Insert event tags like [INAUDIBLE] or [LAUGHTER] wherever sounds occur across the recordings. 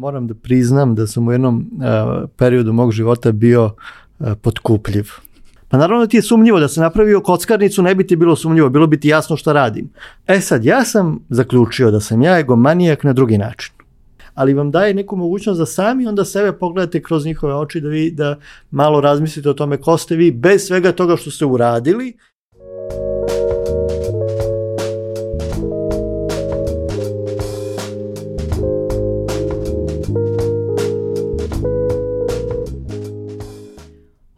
moram da priznam da sam u jednom uh, periodu mog života bio uh, potkupljiv. Pa naravno da ti je sumnjivo da se napravio kockarnicu, ne bi ti bilo sumnjivo, bilo bi ti jasno šta radim. E sad, ja sam zaključio da sam ja egomanijak na drugi način ali vam daje neku mogućnost da sami onda sebe pogledate kroz njihove oči da vi da malo razmislite o tome ko ste vi bez svega toga što ste uradili. Thank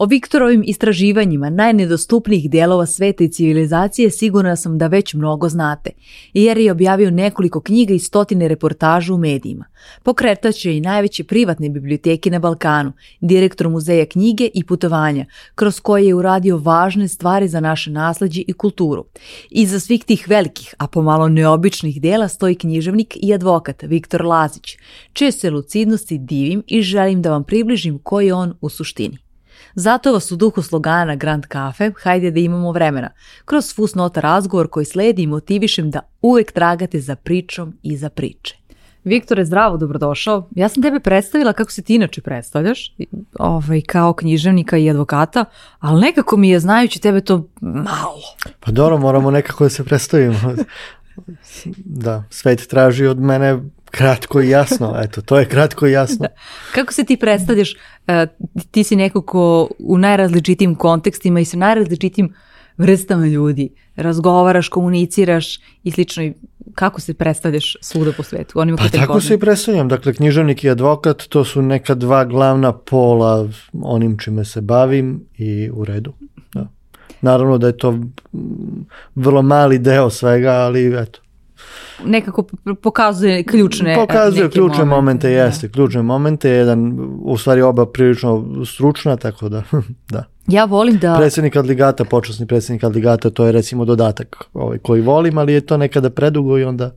O Viktorovim istraživanjima najnedostupnijih dijelova sveta i civilizacije sigurna sam da već mnogo znate, jer je objavio nekoliko knjiga i stotine reportaža u medijima. Pokretač je i najveće privatne biblioteke na Balkanu, direktor muzeja knjige i putovanja, kroz koje je uradio važne stvari za naše nasleđe i kulturu. Iza svih tih velikih, a pomalo neobičnih dela stoji književnik i advokat Viktor Lazić, čije se lucidnosti divim i želim da vam približim koji je on u suštini. Zato vas u duhu slogana Grand Cafe hajde da imamo vremena. Kroz fus nota razgovor koji sledi motivišem da uvek tragate za pričom i za priče. Viktore, zdravo, dobrodošao. Ja sam tebe predstavila kako se ti inače predstavljaš, ovaj, kao književnika i advokata, ali nekako mi je, znajući tebe, to malo. Pa dobro, moramo nekako da se predstavimo. [LAUGHS] Da, svet traži od mene Kratko i jasno, eto, to je kratko i jasno. [LAUGHS] Da. Kako se ti predstavljaš, e, ti si neko ko u najrazličitim kontekstima i sa najrazličitim vrstama ljudi, razgovaraš, komuniciraš i slično, kako se predstavljaš svuda po svetu? Onima pa tako se i predstavljam, dakle književnik i advokat, to su neka dva glavna pola onim čime se bavim i u redu. Da. Naravno da je to vrlo mali deo svega, ali eto, nekako pokazuje ključne pokazuje neke ključne momente, momente da. jeste, da. ključne momente, jedan u stvari oba prilično stručna, tako da [LAUGHS] da. Ja volim da... Predsednik adligata, počasni predsednik adligata, to je recimo dodatak ovaj, koji volim, ali je to nekada predugo i onda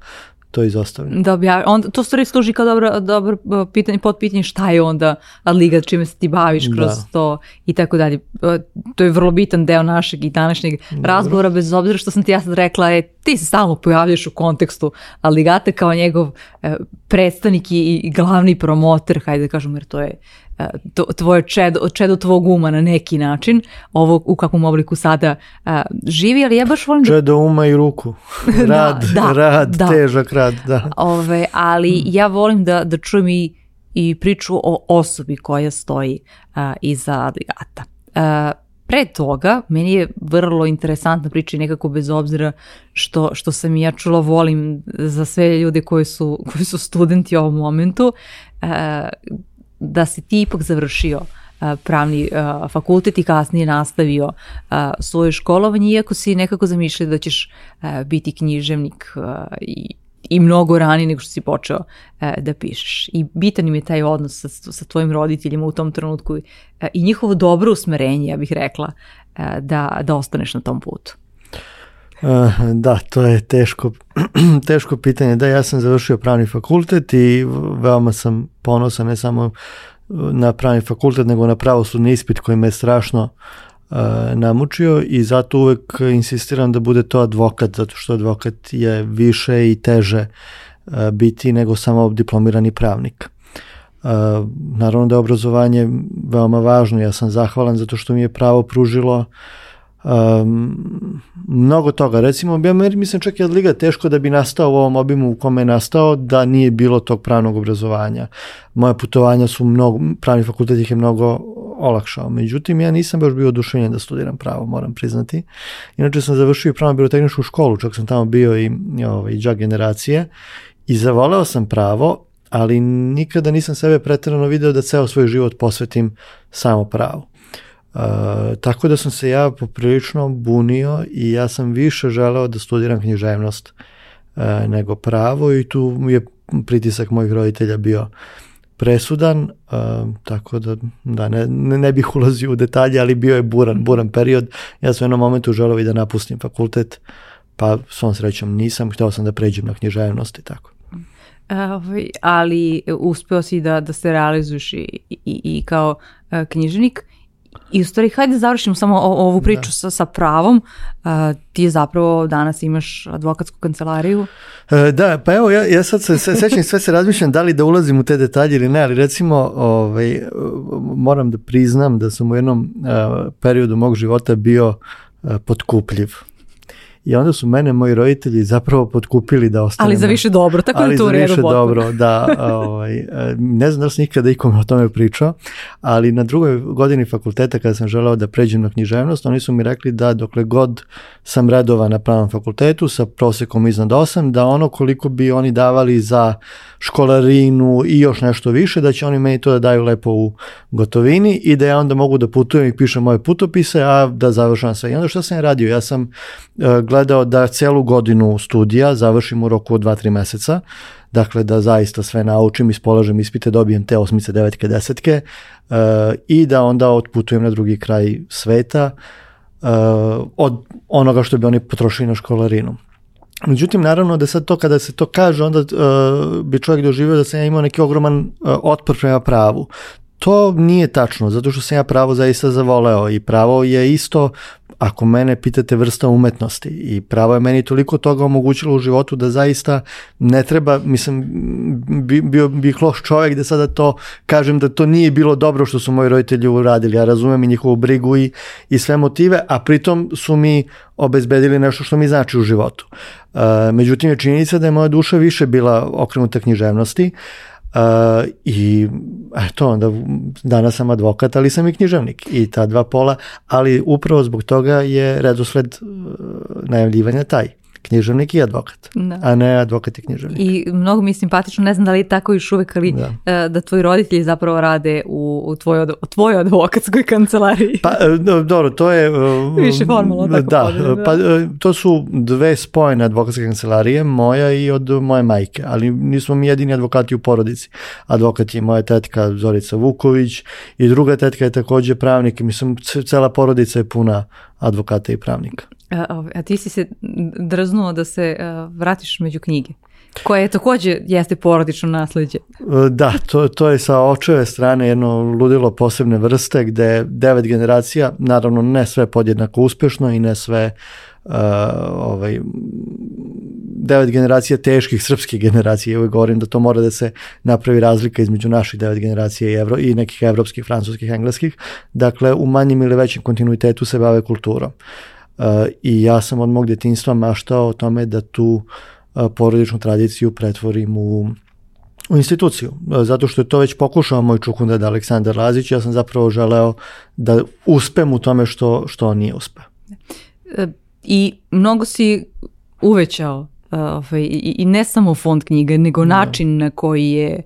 to je izostavljeno. Da, objav... onda, to stvari služi kao dobro, dobro e, pitanje, pod pitanje šta je onda liga, čime se ti baviš kroz da. to i tako dalje. E, to je vrlo bitan deo našeg i današnjeg dobro. razgovora, bez obzira što sam ti ja sad rekla, e, ti se stalno pojavljaš u kontekstu Aligata kao njegov e, predstavnik i, i glavni promoter, hajde da kažem, jer to je E, tvoje čedo, čedo tvog uma na neki način, ovo u kakvom obliku sada a, e, živi, ali ja baš volim... Da... Čedo uma i ruku. [LAUGHS] Da, rad, da, da, rad, da. težak rad, da. Ove, ali ja volim da, da čujem i, i priču o osobi koja stoji a, e, iza adligata. A, pre toga, meni je vrlo interesantna priča i nekako bez obzira što, što sam i ja čula, volim za sve ljude koji su, koji su studenti u ovom momentu, a, da si ti ipak završio pravni fakultet i kasnije nastavio svoje školovanje, iako si nekako zamišljao da ćeš biti književnik i i mnogo ranije nego što si počeo e, da pišeš. I bitan im je taj odnos sa, sa tvojim roditeljima u tom trenutku e, i njihovo dobro usmerenje, ja bih rekla, e, da, da ostaneš na tom putu. Eh, da, to je teško, [CLEARS THROAT] teško pitanje. Da, ja sam završio pravni fakultet i veoma sam ponosan ne samo eh, na pravni fakultet, nego na pravosudni ispit koji me je strašno eh, namučio i zato uvek insistiram da bude to advokat, zato što advokat je više i teže biti nego samo diplomirani pravnik. Uh, naravno da je obrazovanje veoma važno, ja sam zahvalan zato što mi je pravo pružilo uh, Um, mnogo toga. Recimo, ja mislim čak i od Liga teško da bi nastao u ovom obimu u kome je nastao da nije bilo tog pravnog obrazovanja. Moje putovanja su mnogo, pravni fakultet ih je mnogo olakšao. Međutim, ja nisam baš bio oduševljen da studiram pravo, moram priznati. Inače sam završio i pravno birotehničku školu, čak sam tamo bio i, ovaj, džak generacije i zavoleo sam pravo, ali nikada nisam sebe pretrano video da ceo svoj život posvetim samo pravu. Uh, tako da sam se ja poprilično bunio i ja sam više želeo da studiram književnost uh, nego pravo i tu je pritisak mojih roditelja bio presudan, uh, tako da, da ne, ne, ne bih ulazio u detalje, ali bio je buran, buran period. Ja sam u jednom momentu želeo i da napustim fakultet, pa svom srećom nisam, hteo sam da pređem na književnost i tako. Ovaj, ali uspeo si da, da se realizuješ i, i, i kao knjižnik I u stvari, hajde da završimo samo o, ovu priču da. sa, sa pravom. Uh, ti zapravo danas imaš advokatsku kancelariju. E, da, pa evo, ja, ja sad se, se sećam sve se razmišljam da li da ulazim u te detalje ili ne, ali recimo ovaj, moram da priznam da sam u jednom uh, periodu mog života bio uh, potkupljiv. I onda su mene moji roditelji zapravo potkupili da ostanem. Ali za više dobro, tako ali je to u redu. Ali za više potpuno. dobro, da. [LAUGHS] Ovaj, e, ne znam da sam nikada ikome o tome pričao, ali na drugoj godini fakulteta kada sam želeo da pređem na književnost, oni su mi rekli da dokle god sam redova na pravnom fakultetu sa prosekom iznad 8, da ono koliko bi oni davali za školarinu i još nešto više, da će oni meni to da daju lepo u gotovini i da ja onda mogu da putujem i pišem moje putopise, a da završam sve. I onda što sam ja radio? Ja sam e, gledao da celu godinu studija završim u roku od 2-3 meseca, dakle da zaista sve naučim, ispolažem ispite, dobijem te osmice, devetke, desetke e, i da onda otputujem na drugi kraj sveta e, od onoga što bi oni potrošili na školarinu. Međutim, naravno da sad to kada se to kaže, onda uh, bi čovjek doživio da sam ja imao neki ogroman uh, otpor prema pravu. To nije tačno, zato što sam ja pravo zaista zavoleo i pravo je isto, ako mene pitate, vrsta umetnosti i pravo je meni toliko toga omogućilo u životu da zaista ne treba, mislim, bi, bio bih loš čovjek da sada to kažem da to nije bilo dobro što su moji roditelji uradili, ja razumem i njihovu brigu i, i sve motive, a pritom su mi obezbedili nešto što mi znači u životu. E, međutim je činjenica da je moja duša više bila okrenuta književnosti, e, Uh, I eto, onda danas sam advokat, ali sam i književnik i ta dva pola, ali upravo zbog toga je redosled e, najavljivanja taj književnik i advokat, da. a ne advokat i književnik. I mnogo mi je simpatično, ne znam da li je tako još uvek, ali da, e, da tvoji roditelji zapravo rade u, u, tvojoj, u tvojoj advokatskoj kancelariji. Pa, e, dobro, to je... E, [LAUGHS] Više formalno tako da, pođe, da. Pa, to su dve spojene advokatske kancelarije, moja i od moje majke, ali nismo mi jedini advokati u porodici. Advokat je moja tetka Zorica Vuković i druga tetka je takođe pravnik i mislim cela porodica je puna advokata i pravnika. A ti si se drznuo da se vratiš među knjige, koje je takođe jeste porodično nasledđe. E, da, to, to je sa očeve strane jedno ludilo posebne vrste gde devet generacija, naravno ne sve podjednako uspešno i ne sve uh, ovaj, devet generacija teških srpskih generacija. Ja govorim da to mora da se napravi razlika između naših devet generacija i, evro, i nekih evropskih, francuskih, engleskih. Dakle, u manjim ili većem kontinuitetu se bave kulturom. Uh, i ja sam od mog djetinstva maštao o tome da tu e, porodičnu tradiciju pretvorim u u instituciju, e, zato što je to već pokušao moj čukunda da Aleksandar Lazić, ja sam zapravo želeo da uspem u tome što, što on nije uspeo. E, I mnogo si uvećao uh, i, i ne samo fond knjige, nego da. način no. na koji je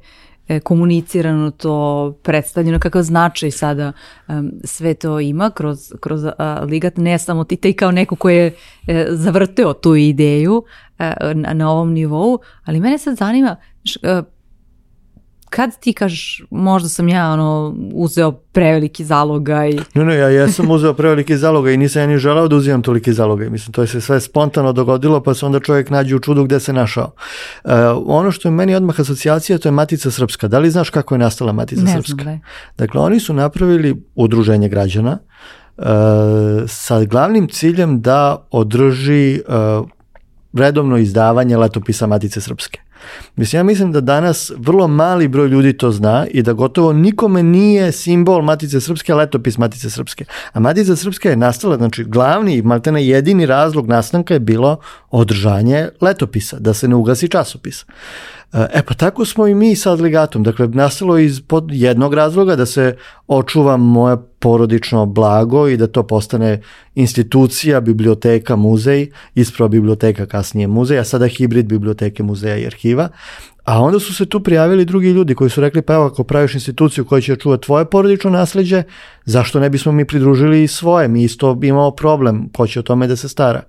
E, komunicirano to, predstavljeno, kakav značaj sada um, sve to ima kroz, kroz uh, Ligat, ne samo ti, i kao neko ko je uh, zavrteo tu ideju uh, na, na ovom nivou, ali mene sad zanima, š, uh, kad ti kažeš možda sam ja ono uzeo preveliki zalogaj? Ne, ne, ja jesam uzeo preveliki zalogaj i nisam ja ni želeo da uzimam toliki zaloga. Mislim, to je se sve spontano dogodilo pa se onda čovjek nađe u čudu gde se našao. Uh, ono što je meni odmah asocijacija to je Matica Srpska. Da li znaš kako je nastala Matica ne Srpska? Znam, da dakle, oni su napravili udruženje građana uh, sa glavnim ciljem da održi e, redovno izdavanje letopisa Matice Srpske. Mislim, ja mislim da danas vrlo mali broj ljudi to zna i da gotovo nikome nije simbol Matice Srpske, letopis Matice Srpske. A Matica Srpska je nastala, znači glavni i maltene jedini razlog nastanka je bilo održanje letopisa, da se ne ugasi časopis. E pa tako smo i mi sa legatom. Dakle, nastalo je iz pod jednog razloga da se očuva moje porodično blago i da to postane institucija, biblioteka, muzej, isprava biblioteka, kasnije muzej, a sada hibrid biblioteke, muzeja i arhiva. A onda su se tu prijavili drugi ljudi koji su rekli pa evo ako praviš instituciju koja će čuvati tvoje porodično nasleđe, zašto ne bismo mi pridružili i svoje? Mi isto imamo problem, ko će o tome da se stara.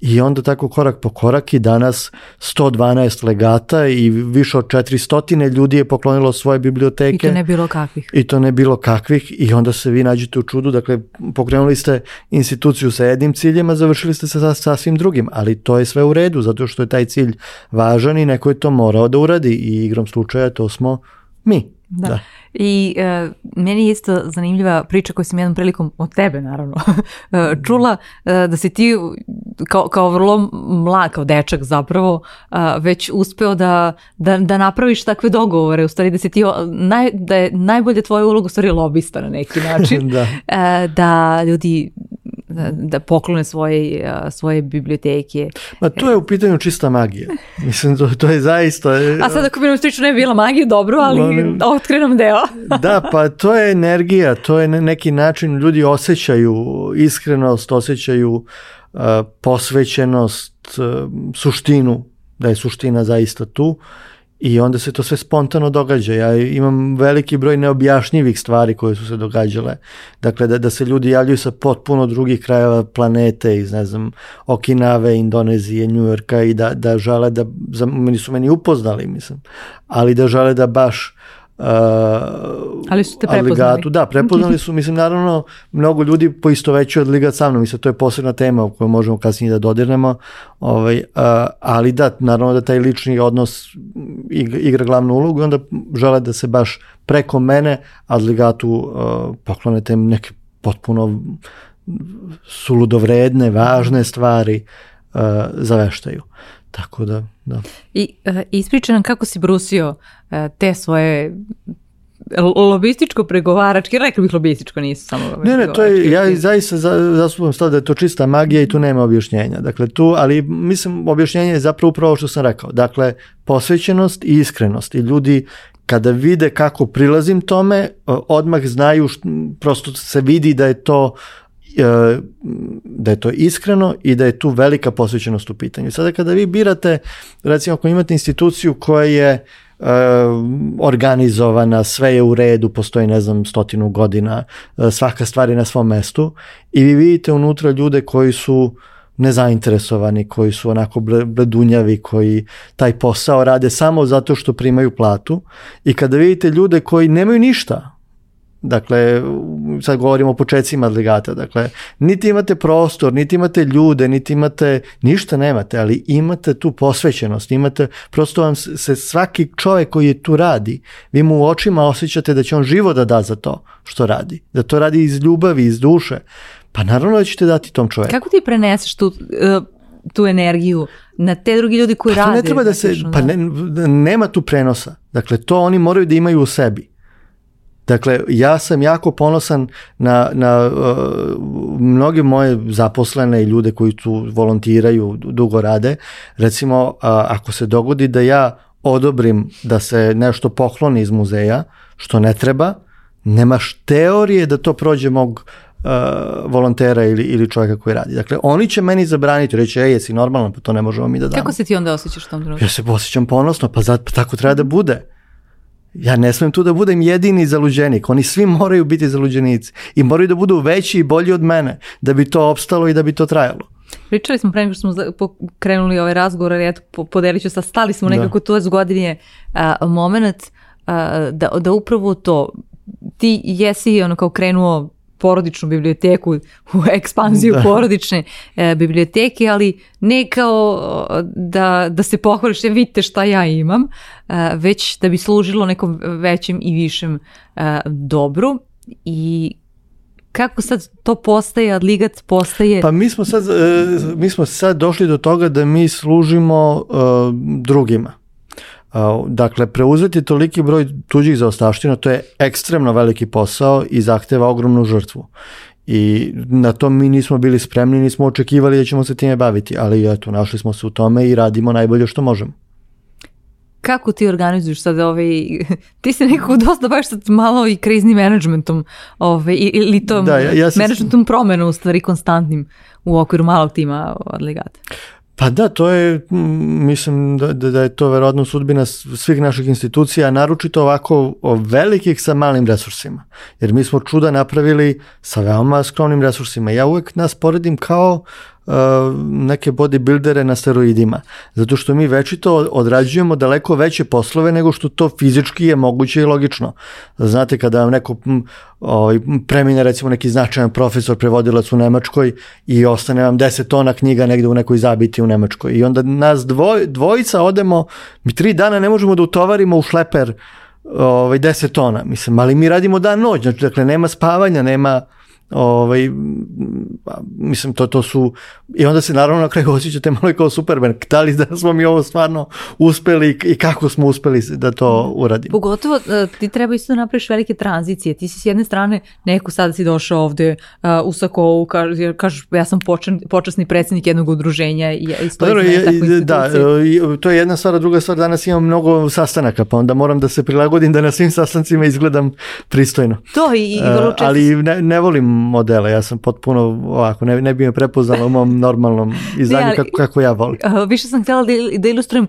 I onda tako korak po korak i danas 112 legata i više od 400 ljudi je poklonilo svoje biblioteke. I to ne bilo kakvih. I to ne bilo kakvih i onda se vi nađete u čudu. Dakle, pokrenuli ste instituciju sa jednim ciljem, a završili ste sa sasvim drugim. Ali to je sve u redu, zato što je taj cilj važan i neko je to morao da uradi radi i igrom slučaja to smo mi. Da. da. I e, meni je isto zanimljiva priča koju sam jednom prilikom od tebe naravno [LAUGHS] e, čula e, da si ti kao, kao vrlo mlad, kao dečak zapravo a, e, već uspeo da, da, da napraviš takve dogovore u stvari da si ti naj, da je najbolje tvoja uloga u stvari lobista na neki način [LAUGHS] da. E, da ljudi Da, da poklone svoje, svoje biblioteke. Ma to je u pitanju čista magija. Mislim, to, to je zaista... E, a sad ako bi nam strično ne bila magija, dobro, ali on... otkrenom deo. [LAUGHS] da, pa to je energija, to je neki način, ljudi osjećaju iskrenost, osjećaju uh, posvećenost, uh, suštinu, da je suština zaista tu. Uh, I onda se to sve spontano događa. Ja imam veliki broj neobjašnjivih stvari koje su se događale. Dakle, da, da se ljudi javljaju sa potpuno drugih krajeva planete iz, ne znam, Okinave, Indonezije, Njujorka i da, da žele da, za, meni su meni upoznali, mislim, ali da žele da baš uh, ali su te prepoznali. Ligatu. Da, prepoznali su, mislim, naravno, mnogo ljudi poisto veću od Ligat sa mnom, mislim, to je posebna tema o kojoj možemo kasnije da dodirnemo, ovaj, uh, ali da, naravno da taj lični odnos igra, glavnu ulogu i onda žele da se baš preko mene ad Ligatu uh, poklone te neke potpuno suludovredne, važne stvari uh, zaveštaju. Uh, Tako da, da. I uh, e, ispriča nam kako si brusio uh, te svoje lobističko pregovarački, rekli bih lobističko, nisu samo Ne, ne, to je, ja zaista zastupam stav da je to čista magija i tu nema objašnjenja. Dakle, tu, ali mislim, objašnjenje je zapravo upravo što sam rekao. Dakle, posvećenost i iskrenost. I ljudi kada vide kako prilazim tome, e, odmah znaju, prosto se vidi da je to E, da je to iskreno i da je tu velika posvećenost u pitanju. Sada kada vi birate, recimo ako imate instituciju koja je e, organizovana, sve je u redu, postoji ne znam stotinu godina, e, svaka stvar je na svom mestu i vi vidite unutra ljude koji su nezainteresovani, koji su onako bledunjavi, koji taj posao rade samo zato što primaju platu i kada vidite ljude koji nemaju ništa Dakle, sad govorimo o početcima legata. Dakle, niti imate prostor, niti imate ljude, niti imate, ništa nemate, ali imate tu posvećenost, imate, prosto vam se svaki čovek koji je tu radi, vi mu u očima osjećate da će on živo da da za to što radi. Da to radi iz ljubavi, iz duše. Pa naravno da ćete dati tom čoveku. Kako ti preneseš tu, e, tu energiju na te drugi ljudi koji pa rade? Pa ne treba da se, pa da? ne, nema tu prenosa. Dakle, to oni moraju da imaju u sebi Dakle, ja sam jako ponosan na, na uh, mnoge moje zaposlene i ljude koji tu volontiraju, dugo rade. Recimo, uh, ako se dogodi da ja odobrim da se nešto pokloni iz muzeja, što ne treba, nemaš teorije da to prođe mog uh, volontera ili, ili čovjeka koji radi. Dakle, oni će meni zabraniti, reći, ej, jesi normalno, pa to ne možemo mi da damo. Kako se ti onda osjećaš tom drugom? Ja se osjećam ponosno, pa, zato, pa tako treba da bude ja ne smem tu da budem jedini zaluđenik, oni svi moraju biti zaluđenici i moraju da budu veći i bolji od mene da bi to opstalo i da bi to trajalo. Pričali smo pre nego što smo krenuli ovaj razgovor, ali eto podelit ću sa, stali smo da. nekako da. tu zgodinje moment a, da, da upravo to, ti jesi ono kao krenuo porodičnu biblioteku, u ekspanziju da. porodične e, biblioteke, ali ne kao da, da se pohvališ, ja e, vidite šta ja imam, e, već da bi služilo nekom većem i višem e, dobru i kako sad to postaje, Adligat postaje... Pa mi smo sad, e, mi smo sad došli do toga da mi služimo e, drugima Dakle, preuzeti toliki broj tuđih zaostavština, to je ekstremno veliki posao i zahteva ogromnu žrtvu. I na to mi nismo bili spremni, nismo očekivali da ćemo se time baviti, ali eto, našli smo se u tome i radimo najbolje što možemo kako ti organizuješ sad ovaj, [LAUGHS] ti se nekako dosta baš sad malo i kriznim managementom ovaj, ili tom da, ja, ja managementom promena u stvari konstantnim u okviru malog tima od legata. Pa da, to je, mislim da, da, da je to verovatno sudbina svih naših institucija, naročito ovako velikih sa malim resursima. Jer mi smo čuda napravili sa veoma skromnim resursima. Ja uvek nas poredim kao uh, Uh, neke bodybuildere na steroidima. Zato što mi večito odrađujemo daleko veće poslove nego što to fizički je moguće i logično. Znate, kada vam neko ovaj, premine recimo neki značajan profesor prevodilac u Nemačkoj i ostane vam 10 tona knjiga negde u nekoj zabiti u Nemačkoj. I onda nas dvoj, dvojica odemo, mi tri dana ne možemo da utovarimo u šleper ovaj, 10 tona, mislim, ali mi radimo dan noć, znači, dakle, nema spavanja, nema Ovaj, mislim, to, to su... I onda se naravno na kraju osjećate malo kao Superman. Da li da smo mi ovo stvarno uspeli i kako smo uspeli da to mhm. uradimo? Pogotovo e, ti treba isto da napraviš velike tranzicije. Ti si s jedne strane, neko sada si došao ovde uh, u Sakovu, kaže, kažeš, ja sam počan, počasni predsednik jednog udruženja i, pa da, e, i stoji Dobro, Da, to je jedna stvar, a druga stvar, danas imam mnogo sastanaka, pa onda moram da se prilagodim da na svim sastancima izgledam pristojno. To i, i vrlo često. Ali ne, ne volim modele, ja sam potpuno ovako, ne, ne bi me prepoznala u mom normalnom izdanju kako, kako ja volim. Više sam htjela da, da ilustrujem,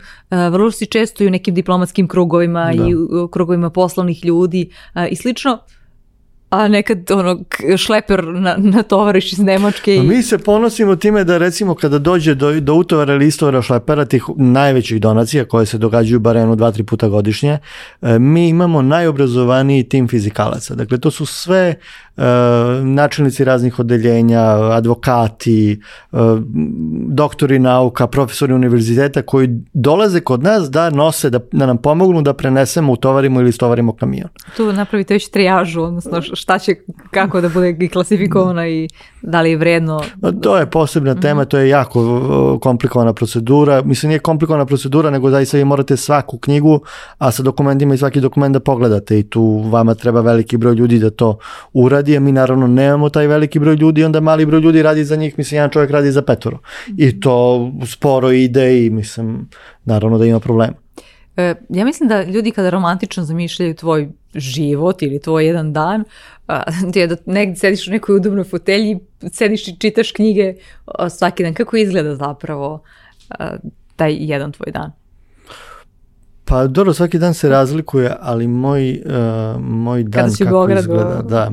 vrlo si često i u nekim diplomatskim krugovima da. i u krugovima poslovnih ljudi i slično, a nekad ono šleper na, na tovariš iz Nemačke. I... Mi se ponosimo time da recimo kada dođe do, do utovara ili istovara šlepera tih najvećih donacija koje se događaju barem dva, tri puta godišnje, e, mi imamo najobrazovaniji tim fizikalaca. Dakle, to su sve Eh, načelnici raznih odeljenja, advokati, eh, doktori nauka, profesori univerziteta koji dolaze kod nas da nose, da, da nam pomognu da prenesemo, utovarimo ili stovarimo kamion. Tu napravite već trijažu, odnosno šta će, kako da bude i klasifikovana i da li je vredno. To je posebna mhm. tema, to je jako eh, komplikovana procedura. Mislim, nije komplikovana procedura, nego da zaista vi morate svaku knjigu, a sa dokumentima i svaki dokument da pogledate i tu vama treba veliki broj ljudi da to uradi radi, a mi naravno nemamo taj veliki broj ljudi, onda mali broj ljudi radi za njih, mislim, jedan čovjek radi za petoro. I mhm. to sporo ide i mislim, naravno da ima problema. E, ja mislim da ljudi kada romantično zamišljaju tvoj život ili tvoj jedan dan, [LAUGHS] ti je da negdje sediš u nekoj udobnoj fotelji, sediš i čitaš knjige svaki dan. Kako izgleda zapravo taj jedan tvoj dan? Pa dobro, svaki dan se razlikuje, ali moj, uh, moj dan kada si kako Beogradu, izgleda. Da.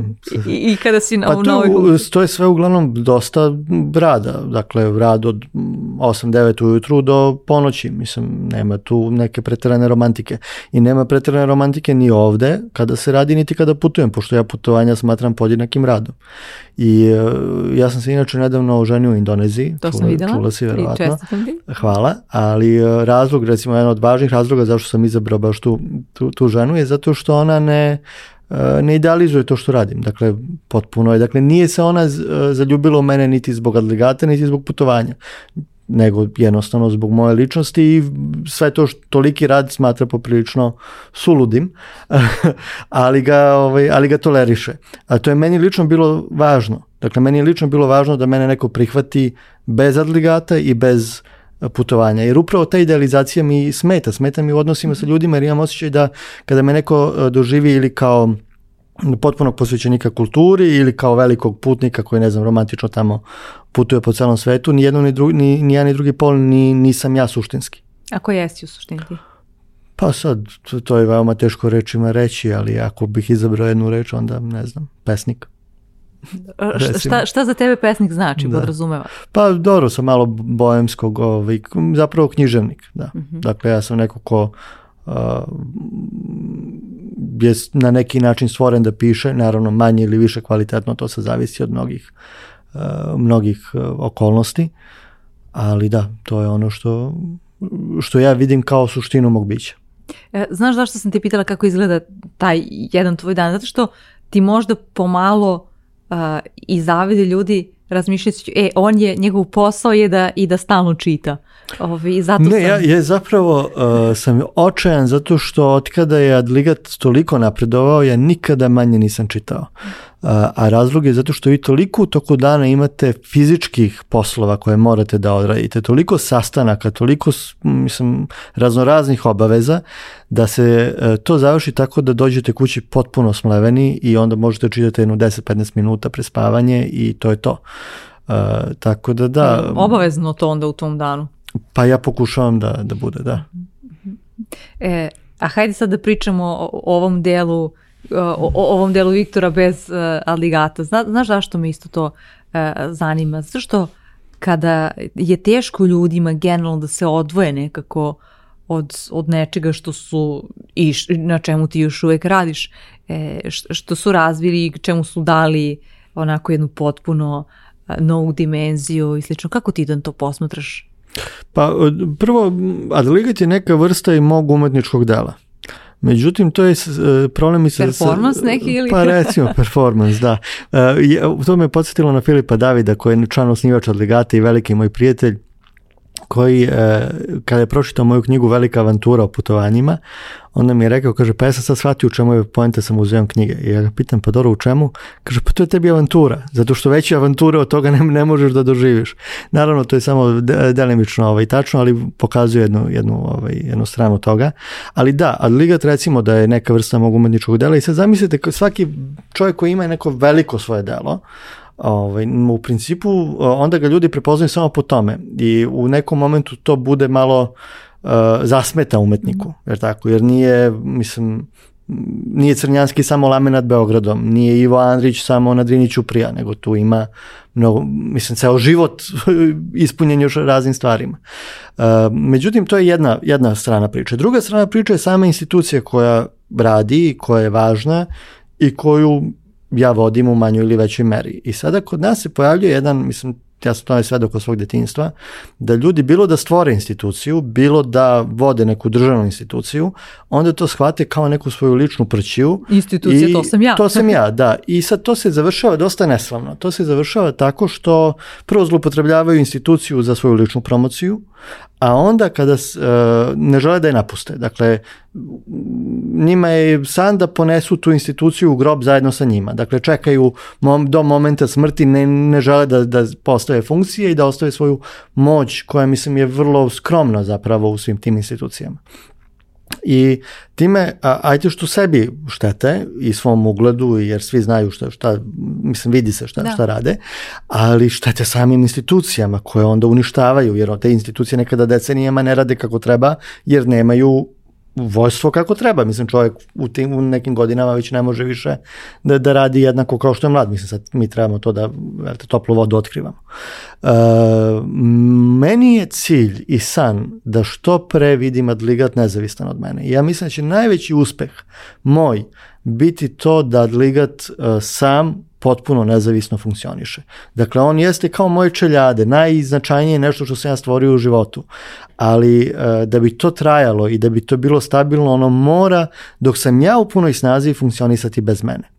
I, I kada si na, pa u Novoj Gorici. To je sve uglavnom dosta rada. Dakle, rad od 8-9 ujutru do ponoći. Mislim, nema tu neke preterane romantike. I nema preterane romantike ni ovde kada se radi, niti kada putujem, pošto ja putovanja smatram podjednakim radom. I uh, ja sam se inače nedavno oženio u Indoneziji. To čula, sam videla. Čula si, verovatno. I Hvala. Ali uh, razlog, recimo, jedan od važnih razloga zašto sam izabrao baš tu, tu, tu ženu je zato što ona ne e, ne idealizuje to što radim. Dakle, potpuno je. Dakle, nije se ona zaljubila u mene niti zbog adligata, niti zbog putovanja nego jednostavno zbog moje ličnosti i sve to što toliki rad smatra poprilično suludim, [LAUGHS] ali ga, ovaj, ali ga toleriše. A to je meni lično bilo važno. Dakle, meni je lično bilo važno da mene neko prihvati bez adligata i bez putovanja. Jer upravo ta idealizacija mi smeta. Smeta mi u odnosima sa ljudima jer imam osjećaj da kada me neko e, doživi ili kao potpunog posvećenika kulturi ili kao velikog putnika koji ne znam romantično tamo putuje po celom svetu, ni jedno ni drugi ni, ni ja ni drugi pol ni nisam ja suštinski. Ako jesi u suštini Pa sad, to, to je veoma teško rečima reći, ali ako bih izabrao jednu reč, onda ne znam, pesnik. šta, šta za tebe pesnik znači, da. podrazumeva? Pa dobro, sam malo bojemskog, ovaj, zapravo književnik, da. Mm -hmm. Dakle, ja sam neko ko uh, je na neki način stvoren da piše, naravno manje ili više kvalitetno, to se zavisi od mnogih, e, mnogih e, okolnosti, ali da, to je ono što, što ja vidim kao suštinu mog bića. E, znaš zašto sam te pitala kako izgleda taj jedan tvoj dan? Zato što ti možda pomalo uh, i zavide ljudi razmišljajući, e, on je, njegov posao je da i da stalno čita. Ovi, zato ne, sam... ja, ja zapravo uh, sam očajan zato što od kada je Adligat toliko napredovao, ja nikada manje nisam čitao. Uh, a razlog je zato što vi toliko u toku dana imate fizičkih poslova koje morate da odradite, toliko sastanaka, toliko mislim, raznoraznih obaveza, da se uh, to završi tako da dođete kući potpuno smleveni i onda možete čitati jednu 10-15 minuta pre prespavanje i to je to. Uh, tako da da. Obavezno to onda u tom danu. Pa ja pokušavam da, da bude, da. E, a hajde sad da pričamo o, ovom delu o, o ovom delu Viktora bez uh, Aligata. Zna, znaš zašto me isto to uh, zanima? Zato što kada je teško ljudima generalno da se odvoje nekako od, od nečega što su i š, na čemu ti još uvek radiš, e, što su razvili i čemu su dali onako jednu potpuno e, novu dimenziju i slično. Kako ti dan to posmatraš? Pa e, prvo, adligat je neka vrsta i mog umetničkog dela. Međutim, to je e, problem... i Sa, performans neki ili? Pa recimo, performans, da. E, to me podsjetilo na Filipa Davida, koji je član osnivač Adligata i veliki moj prijatelj, koji, e, kada je pročitao moju knjigu Velika avantura o putovanjima, onda mi je rekao, kaže, pa ja sam sad shvatio u čemu je poenta sa muzejom knjige. I ja ga pitam, pa dobro, u čemu? Kaže, pa to je tebi avantura, zato što veće avanture od toga ne, ne možeš da doživiš. Naravno, to je samo delimično ovaj, tačno, ali pokazuje jednu, jednu, ovaj, jednu stranu toga. Ali da, Adligat recimo da je neka vrsta mog umetničkog dela i sad zamislite, svaki čovjek koji ima neko veliko svoje delo, Ovaj, u principu e, onda ga ljudi prepoznaju samo po tome i u nekom momentu to bude malo uh, zasmeta umetniku, mhm. jer tako, jer nije, mislim, nije Crnjanski samo Lame nad Beogradom, nije Ivo Andrić samo na Driniću prija, nego tu ima mnogo, mislim, ceo život [LAUGHS] ispunjen još raznim stvarima. Uh, međutim, to je jedna, jedna strana priče. Druga strana priče je sama institucija koja radi, koja je važna i koju ja vodim u manjoj ili većoj meri. I sada kod nas se pojavljuje jedan, mislim, ja sam tome svedok od svog detinjstva, da ljudi bilo da stvore instituciju, bilo da vode neku državnu instituciju, onda to shvate kao neku svoju ličnu prćiju. Institucija, to sam ja. To sam ja, da. I sad to se završava dosta neslavno. To se završava tako što prvo zlupotrebljavaju instituciju za svoju ličnu promociju, a onda kada e, ne žele da je napuste. Dakle, njima je san da ponesu tu instituciju u grob zajedno sa njima. Dakle, čekaju mom, do momenta smrti, ne, ne žele da, da postave funkcije i da ostave svoju moć koja, mislim, je vrlo skromna zapravo u svim tim institucijama i time, a, ajde što sebi štete i svom ugledu, jer svi znaju šta, šta mislim, vidi se šta, da. šta rade, ali štete samim institucijama koje onda uništavaju, jer te institucije nekada decenijama ne rade kako treba, jer nemaju vojstvo kako treba. Mislim, čovjek u, tim, u nekim godinama već ne može više da, da radi jednako kao što je mlad. Mislim, sad mi trebamo to da velite, toplu vodu otkrivamo. E, meni je cilj i san da što pre vidim Adligat nezavistan od mene. Ja mislim da će najveći uspeh moj biti to da Adligat e, sam potpuno nezavisno funkcioniše. Dakle, on jeste kao moje čeljade, najznačajnije nešto što sam ja stvorio u životu, ali e, da bi to trajalo i da bi to bilo stabilno, ono mora, dok sam ja u punoj snazi, funkcionisati bez mene.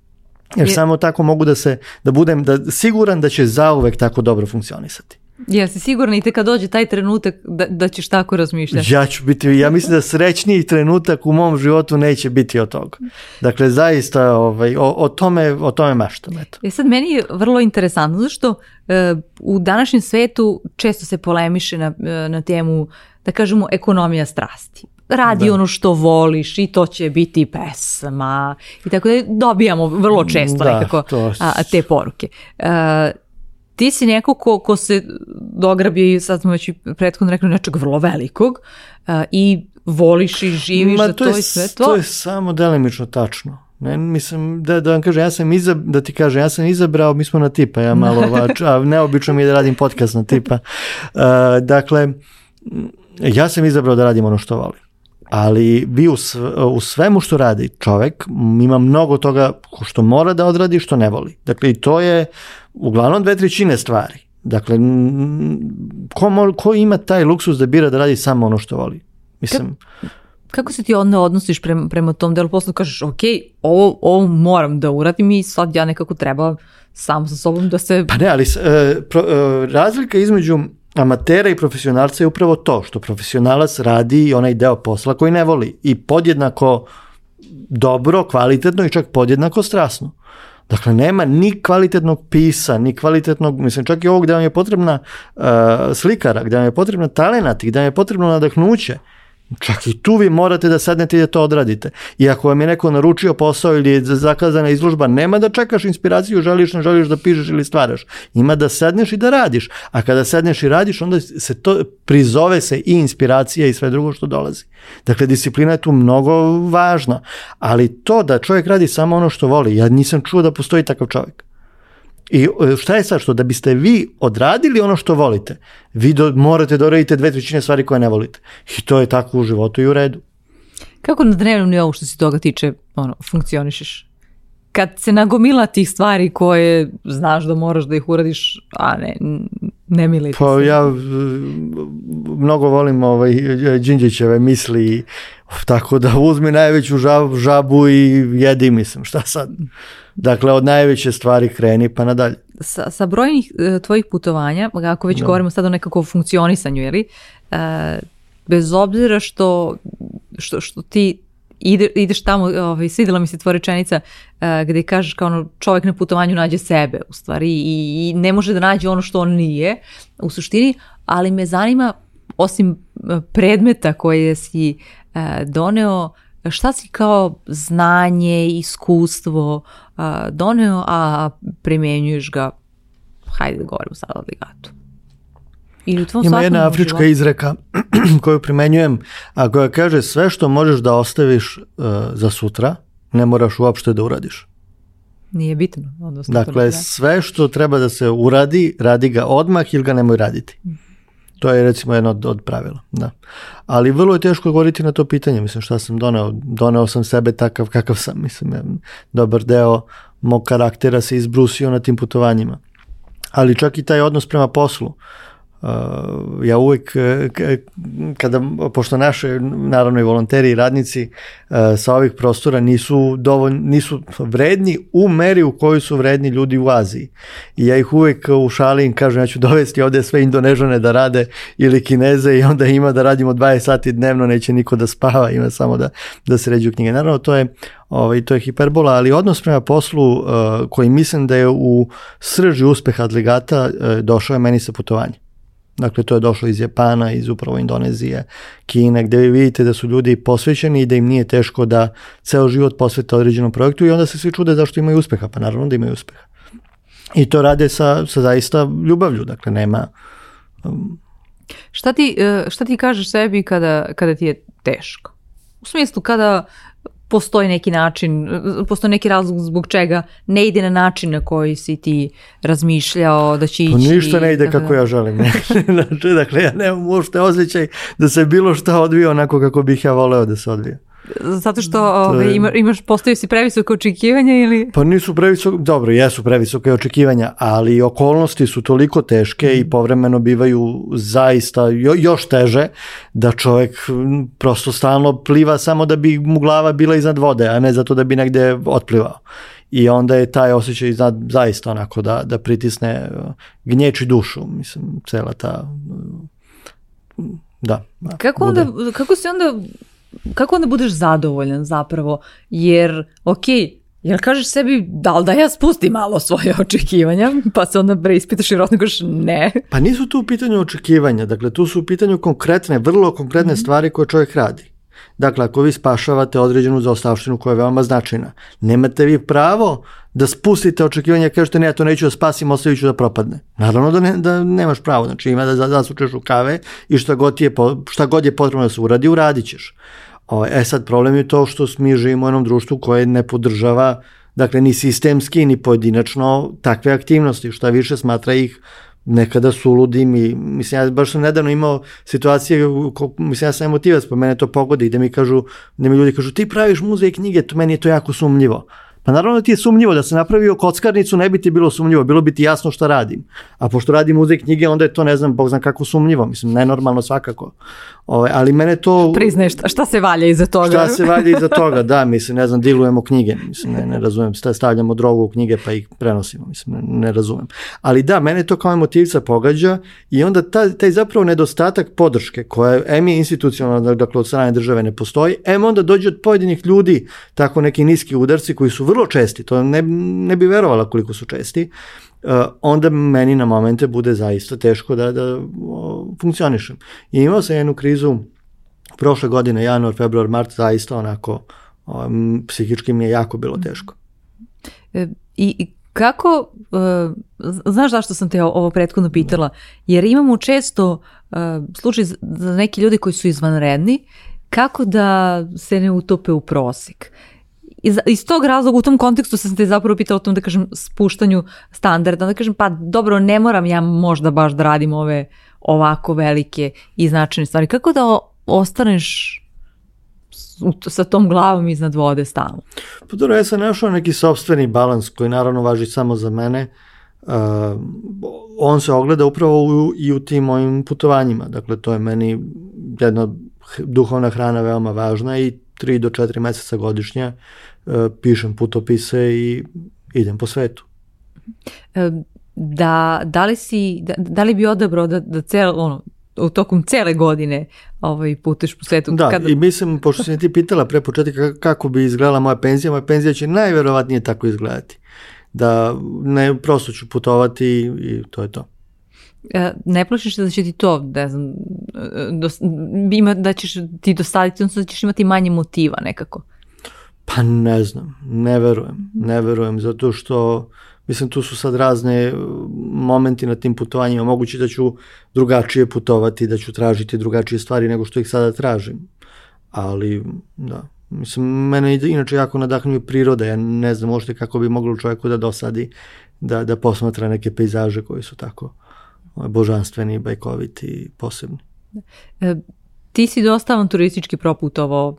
Jer Je... samo tako mogu da se, da budem da, siguran da će zauvek tako dobro funkcionisati. Jesi sigurna i te kad dođe taj trenutak da, da ćeš tako razmišljati? Ja ću biti, ja mislim da srećniji trenutak u mom životu neće biti od toga. Dakle, zaista ovaj, o, o tome, o tome maštam. Eto. E sad, meni je vrlo interesantno, zašto e, u današnjem svetu često se polemiše na, e, na temu, da kažemo, ekonomija strasti radi da. ono što voliš i to će biti pesma i tako da dobijamo vrlo često da, nekako to... a, te poruke. A, e, ti si neko ko, ko se dograbio i sad smo već prethodno rekli nečeg vrlo velikog uh, i voliš i živiš Ma, za to, je, i sve to. To je samo delimično tačno. Ne, mislim, da, da vam kažem, ja sam izab, da ti kažem, ja sam izabrao, mi smo na tipa, ja malo, [LAUGHS] vač, a neobično mi je da radim podcast na tipa. Uh, dakle, ja sam izabrao da radim ono što volim ali vi u, sve, u svemu što radi čovek ima mnogo toga što mora da odradi što ne voli. Dakle, i to je uglavnom dve trećine stvari. Dakle, ko, mo, ko ima taj luksus da bira da radi samo ono što voli? Mislim... Ka, kako se ti onda odnosiš prema, prema tom delu posla? Kažeš, ok, ovo, ovo moram da uradim i sad ja nekako treba sam sa sobom da se... Pa ne, ali e, pro, e, razlika između amatera i profesionalca je upravo to što profesionalac radi i onaj deo posla koji ne voli i podjednako dobro, kvalitetno i čak podjednako strasno. Dakle, nema ni kvalitetnog pisa, ni kvalitetnog, mislim, čak i ovog gde vam je potrebna uh, slikara, gde vam je potrebna talenat gde vam je potrebno nadahnuće. Uh, Čak i tu vi morate da sednete i da to odradite. I ako vam je neko naručio posao ili je zakazana izlužba, nema da čekaš inspiraciju, želiš, ne želiš da pišeš ili stvaraš. Ima da sedneš i da radiš. A kada sedneš i radiš, onda se to prizove se i inspiracija i sve drugo što dolazi. Dakle, disciplina je tu mnogo važna. Ali to da čovjek radi samo ono što voli, ja nisam čuo da postoji takav čovjek. I e, šta je sad što? Da biste vi odradili ono što volite, vi do, morate da uradite dve trećine stvari koje ne volite. I to je tako u životu i u redu. Kako na dnevnom nivou što se toga tiče ono, funkcionišeš? Kad se nagomila tih stvari koje znaš da moraš da ih uradiš, a ne, ne mili pa, se. Ja e, mnogo volim ovaj, Đinđićeve misli, tako da uzmi najveću žabu, žabu i jedi, mislim, šta sad? Dakle, od najveće stvari kreni pa nadalje. Sa, sa brojnih e, tvojih putovanja, ako već no. Da. govorimo sad o nekakvom funkcionisanju, jeli, e, bez obzira što, što, što ti ide, ideš tamo, ovaj, svidjela mi se tvoja rečenica uh, gde kažeš kao ono, čovjek na putovanju nađe sebe u stvari i, i ne može da nađe ono što on nije u suštini, ali me zanima osim e, predmeta koje si uh, doneo, šta si kao znanje, iskustvo uh, doneo, a primjenjuješ ga, hajde da govorimo sad o ligatu. Ili u tvom Ima jedna afrička životu. izreka [CLEARS THROAT] koju primenjujem, a koja kaže sve što možeš da ostaviš uh, za sutra, ne moraš uopšte da uradiš. Nije bitno. Odnosno dakle, to ne dakle, znači. sve što treba da se uradi, radi ga odmah ili ga nemoj raditi. Mm. To je recimo jedno od, od pravila. Da. Ali vrlo je teško govoriti na to pitanje, mislim šta sam doneo. Doneo sam sebe takav kakav sam, mislim, ja, dobar deo mog karaktera se izbrusio na tim putovanjima. Ali čak i taj odnos prema poslu. Uh, Uh, ja uvek, uh, kada, pošto naše, naravno i volonteri i radnici uh, sa ovih prostora nisu, dovoljni, nisu vredni u meri u kojoj su vredni ljudi u Aziji. I ja ih uvek u šali kažem, ja ću dovesti ovde sve indonežane da rade ili kineze i onda ima da radimo 20 sati dnevno, neće niko da spava, ima samo da, da sređuju knjige. Naravno, to je ovaj, to je hiperbola, ali odnos prema poslu uh, koji mislim da je u srži uspeha adlegata uh, došao je meni sa putovanja. Dakle, to je došlo iz Japana, iz upravo Indonezije, Kine, gde vi vidite da su ljudi posvećeni i da im nije teško da ceo život posvete određenom projektu i onda se svi čude zašto imaju uspeha, pa naravno da imaju uspeha. I to rade sa, sa zaista ljubavlju, dakle nema... Um... Šta ti, e, šta ti kažeš sebi kada, kada ti je teško? U smislu kada postoji neki način, postoji neki razlog zbog čega ne ide na način na koji si ti razmišljao da će pa ići. Pa ništa ne ide kako ja želim. [LAUGHS] znači, dakle, ja nemam uopšte osjećaj da se bilo šta odvija onako kako bih ja voleo da se odvija. Zato što ove, ima, imaš, postoji si previsoke očekivanja ili... Pa nisu previsoke, dobro, jesu previsoke očekivanja, ali okolnosti su toliko teške i mm. povremeno bivaju zaista jo, još teže da čovek prosto stalno pliva samo da bi mu glava bila iznad vode, a ne zato da bi negde otplivao. I onda je taj osjećaj iznad, zaista onako da, da pritisne e, gnječi dušu, mislim, cela ta... Da. da kako, bude. onda, kako se onda kako onda budeš zadovoljan zapravo, jer ok, jel kažeš sebi da li da ja spustim malo svoje [LAUGHS] očekivanja, pa se onda preispitaš i rodno kažeš ne. Pa nisu tu u pitanju očekivanja, dakle tu su u pitanju konkretne, vrlo konkretne mm -hmm. stvari koje čovjek radi. Dakle, ako vi spašavate određenu zaostavštinu koja je veoma značajna, nemate vi pravo da spustite očekivanja i kažete ne, ja to neću da spasim, ostavit ću da propadne. Naravno da, ne, da nemaš pravo, znači ima da zasučeš rukave i šta god, je, šta god je potrebno da se uradi, uradit ćeš. O, ovaj, e sad, problem je to što mi živimo u jednom društvu koje ne podržava, dakle, ni sistemski, ni pojedinačno takve aktivnosti, šta više smatra ih nekada suludim i mislim ja baš sam nedavno imao situacije mislim ja sam emotivac pa mene to pogodi da mi kažu da mi ljudi kažu ti praviš muzej i knjige to meni je to jako sumnjivo Pa naravno da ti je sumnjivo da se napravio kockarnicu, ne bi ti bilo sumnjivo, bilo bi ti jasno šta radim. A pošto radim muzej knjige, onda je to ne znam, bog znam kako sumnjivo, mislim, nenormalno svakako. Ove, ovaj, ali mene to... Priznaj, šta, šta se valja iza toga? Šta se valja iza toga, da, mislim, ne znam, dilujemo knjige, mislim, ne, ne razumem, stavljamo drogu u knjige pa ih prenosimo, mislim, ne, ne razumem. Ali da, mene to kao emotivca pogađa i onda ta, taj zapravo nedostatak podrške koja, em je institucionalna, dakle, od strane države ne postoji, em onda dođe od pojedinih ljudi, tako neki niski udarci koji su vrlo česti, to ne, ne bi verovala koliko su česti, uh, onda meni na momente bude zaista teško da, da funkcionišem. I imao sam jednu krizu prošle godine, januar, februar, mart, zaista onako um, psihički mi je jako bilo teško. E, I, kako, e, znaš zašto sam te ovo prethodno pitala, jer imamo često e, slučaj za neke ljude koji su izvanredni, kako da se ne utope u prosek? iz, iz tog razloga, u tom kontekstu sam te zapravo pitala o tom, da kažem, spuštanju standarda. da kažem, pa dobro, ne moram ja možda baš da radim ove ovako velike i značajne stvari. Kako da ostaneš sa tom glavom iznad vode stalno. Pa dobro, ja sam našao neki sobstveni balans koji naravno važi samo za mene. Uh, on se ogleda upravo u, i u tim mojim putovanjima. Dakle, to je meni jedna duhovna hrana veoma važna i 3 do 4 meseca godišnja pišem putopise i idem po svetu. E, da, da, li si, da, da li bi odabrao da, da cel, ono, u tokom cele godine ovaj, puteš po svetu. Da, kada... i mislim, pošto si ti pitala pre početka kako bi izgledala moja penzija, moja penzija će najverovatnije tako izgledati. Da ne, prosto ću putovati i to je to. E, ne plašiš da će ti to, ne znam, e, dos, ima, da ćeš ti dosaditi, odnosno da ćeš imati manje motiva nekako? Pa ne znam, ne verujem, ne verujem, zato što mislim tu su sad razne e, momenti na tim putovanjima, moguće da ću drugačije putovati, da ću tražiti drugačije stvari nego što ih sada tražim, ali da, mislim, mene inače jako nadahnjuje priroda, ja ne znam možda kako bi moglo čovjeku da dosadi, da, da posmatra neke pejzaže koji su tako ovaj, božanstveni, bajkoviti, posebni. Da. E, Ti si dosta avanturistički proputovao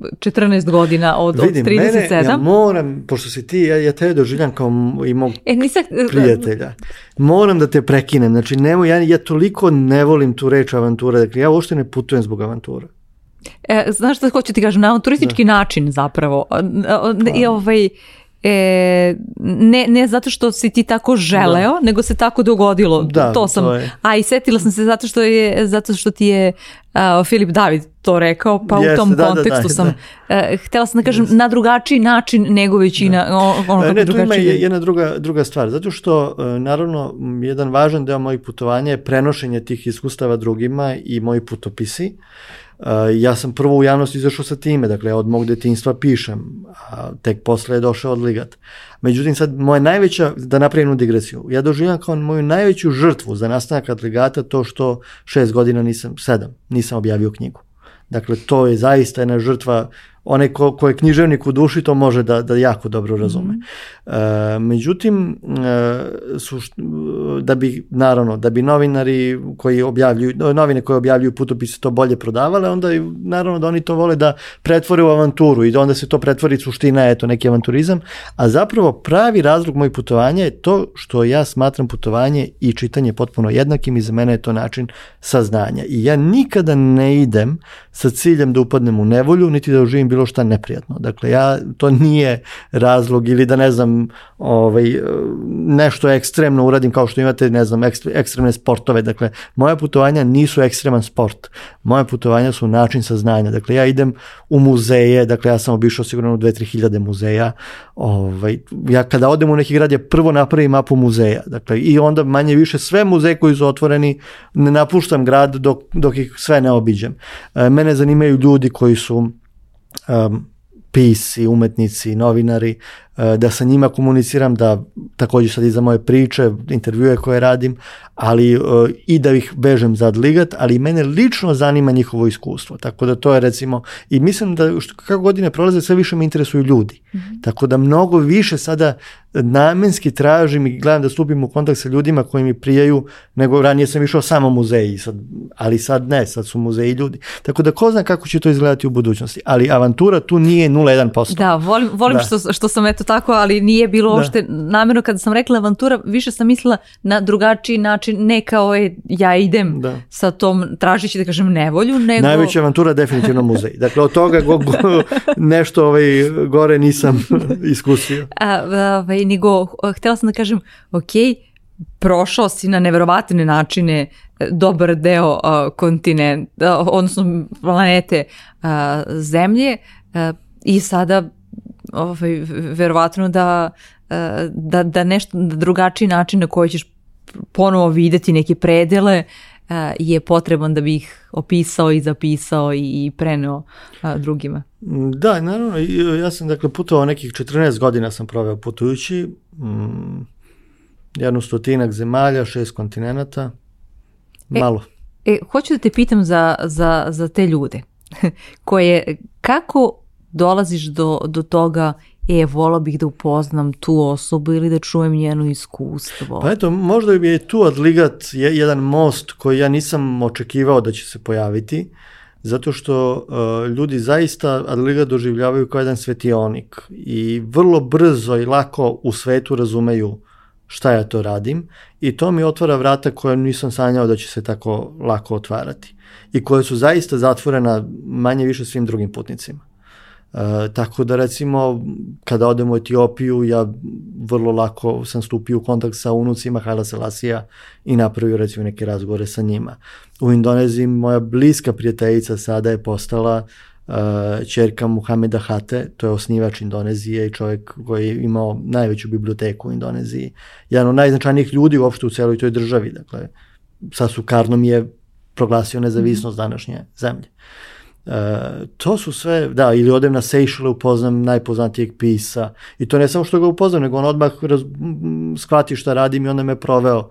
14 godina od, Vidim, od 37. Mene, ja moram, pošto si ti, ja, ja te doživljam kao i mog e, nisak... prijatelja. Moram da te prekinem. Znači, nemoj, ja, ja toliko ne volim tu reč avantura. Dakle, ja uopšte ne putujem zbog avantura. E, znaš šta hoću ti kažem, na turistički da. način zapravo. E, e, pa. I ovaj, e, ne, ne zato što si ti tako želeo, da. nego se tako dogodilo. Da, to sam. To A i setila sam se zato što je zato što ti je uh, Filip David to rekao, pa yes, u tom da, da, da, kontekstu da, da, sam da. E, uh, htela sam da kažem yes. na drugačiji način nego većina da. ono e, kako ne, drugačije. Ne, tu ima jedna druga, druga stvar, zato što uh, naravno jedan važan deo mojih putovanja je prenošenje tih iskustava drugima i moji putopisi. Uh, Eh, ja sam prvo u javnost izašao sa time, dakle od mog detinstva pišem, a tek posle je došao odligat. Međutim, sad moja najveća, da napravim digresiju, ja doživljam kao moju najveću žrtvu za nastanak odligata to što šest godina nisam, sedam, nisam objavio knjigu. Dakle, to je zaista jedna žrtva onaj ko, ko je književnik u duši to može da, da jako dobro razume. Mm -hmm. e, međutim, e, suš, da bi, naravno, da bi novinari koji objavljuju, novine koje objavljuju putopise to bolje prodavale, onda je, naravno da oni to vole da pretvore u avanturu i da onda se to pretvori suština, eto, neki avanturizam, a zapravo pravi razlog mojih putovanja je to što ja smatram putovanje i čitanje potpuno jednakim i za mene je to način saznanja. I ja nikada ne idem sa ciljem da upadnem u nevolju, niti da uživim bilo bilo šta neprijatno. Dakle, ja, to nije razlog ili da ne znam, ovaj, nešto ekstremno uradim kao što imate, ne znam, ekstremne sportove. Dakle, moje putovanja nisu ekstreman sport. Moje putovanja su način saznanja. Dakle, ja idem u muzeje, dakle, ja sam obišao sigurno 2-3 hiljade muzeja. Ovaj, ja kada odem u neki grad, ja prvo napravim mapu muzeja. Dakle, i onda manje više sve muzeje koji su otvoreni, ne napuštam grad dok, dok ih sve ne obiđem. E, mene zanimaju ljudi koji su um, pisci, umetnici, novinari E, da sa njima komuniciram, da takođe sad i za moje priče, intervjue koje radim, ali e, i da ih vežem za adligat, ali mene lično zanima njihovo iskustvo. Tako da to je recimo, i mislim da što, kako godine prolaze sve više me interesuju ljudi. Mm -hmm. Tako da mnogo više sada namenski tražim i gledam da stupim u kontakt sa ljudima koji mi prijaju, nego ranije sam išao samo muzeji, sad, ali sad ne, sad su muzeji ljudi. Tako da ko zna kako će to izgledati u budućnosti, ali avantura tu nije 0,1%. Da, volim, volim da. Što, što sam eto tako, ali nije bilo da. uopšte namjerno kada sam rekla avantura, više sam mislila na drugačiji način, ne kao je ja idem da. sa tom tražići da kažem nevolju, nego... Najveća avantura definitivno muzej. Dakle, od toga go, go, nešto ovaj, gore nisam [LAUGHS] iskusio. A, ovaj, nego, htela sam da kažem, okej, prošao si na neverovatne načine e, dobar deo uh, kontinent, odnosno planete uh, zemlje uh, i sada ovaj, verovatno da, e, da, da nešto da drugačiji način na koji ćeš ponovo videti neke predele e, je potreban da bi ih opisao i zapisao i preneo e, drugima. Da, naravno, ja sam dakle putovao nekih 14 godina sam proveo putujući, mm, jednu stotinak zemalja, šest kontinenta, malo. E, e, hoću da te pitam za, za, za te ljude [LAUGHS] koje, kako dolaziš do, do toga e, volao bih da upoznam tu osobu ili da čujem njeno iskustvo. Pa eto, možda je tu Adligat jedan most koji ja nisam očekivao da će se pojaviti, zato što uh, ljudi zaista Adligat doživljavaju kao jedan svetionik i vrlo brzo i lako u svetu razumeju šta ja to radim i to mi otvara vrata koja nisam sanjao da će se tako lako otvarati i koje su zaista zatvorena manje više svim drugim putnicima. E, tako da recimo kada odem u Etiopiju ja vrlo lako sam stupio u kontakt sa unucima Haila Selasija i napravio recimo neke razgovore sa njima. U Indoneziji moja bliska prijateljica sada je postala uh, e, čerka Muhameda Hate, to je osnivač Indonezije i čovjek koji je imao najveću biblioteku u Indoneziji. Jedan od najznačajnijih ljudi uopšte u celoj toj državi, dakle sa Sukarnom je proglasio nezavisnost današnje zemlje. Uh, E, to su sve, da, ili odem na Sejšele, upoznam najpoznatijeg pisa i to ne samo što ga upoznam, nego on odmah raz, mm, shvati šta radim i onda me proveo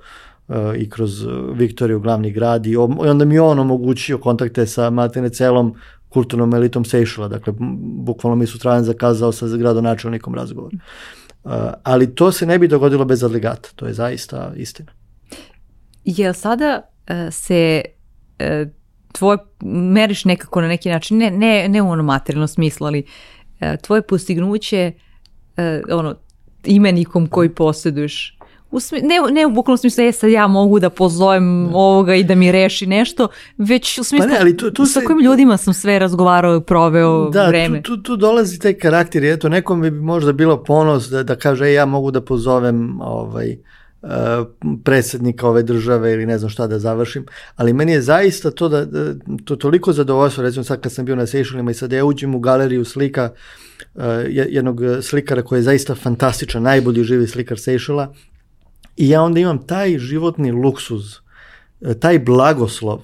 e, i kroz e, Viktoriju glavni grad i, onda mi on omogućio kontakte sa matene celom kulturnom elitom Sejšela, dakle bukvalno mi sutradan zakazao sa gradonačelnikom razgovor. E, ali to se ne bi dogodilo bez delegata, to je zaista istina. Jel sada se tvoj, meriš nekako na neki način, ne, ne, ne u onom materijalnom smislu, ali e, tvoje postignuće e, ono, imenikom koji posjeduješ u smi, ne, ne u bukvalnom smislu, je sad ja mogu da pozovem ne. Da. ovoga i da mi reši nešto, već u smislu pa ne, ali tu, tu sa se, kojim ljudima sam sve razgovarao i proveo da, vreme. Tu, tu, tu dolazi taj karakter, eto nekom bi možda bilo ponos da, da kaže e, ja mogu da pozovem ovaj, uh, E, predsednika ove države ili ne znam šta da završim, ali meni je zaista to da, da to toliko zadovoljstvo, recimo sad kad sam bio na Sejšelima i sad ja uđem u galeriju slika uh, jednog slikara koji je zaista fantastičan, najbolji živi slikar Sejšela i ja onda imam taj životni luksuz, e, taj blagoslov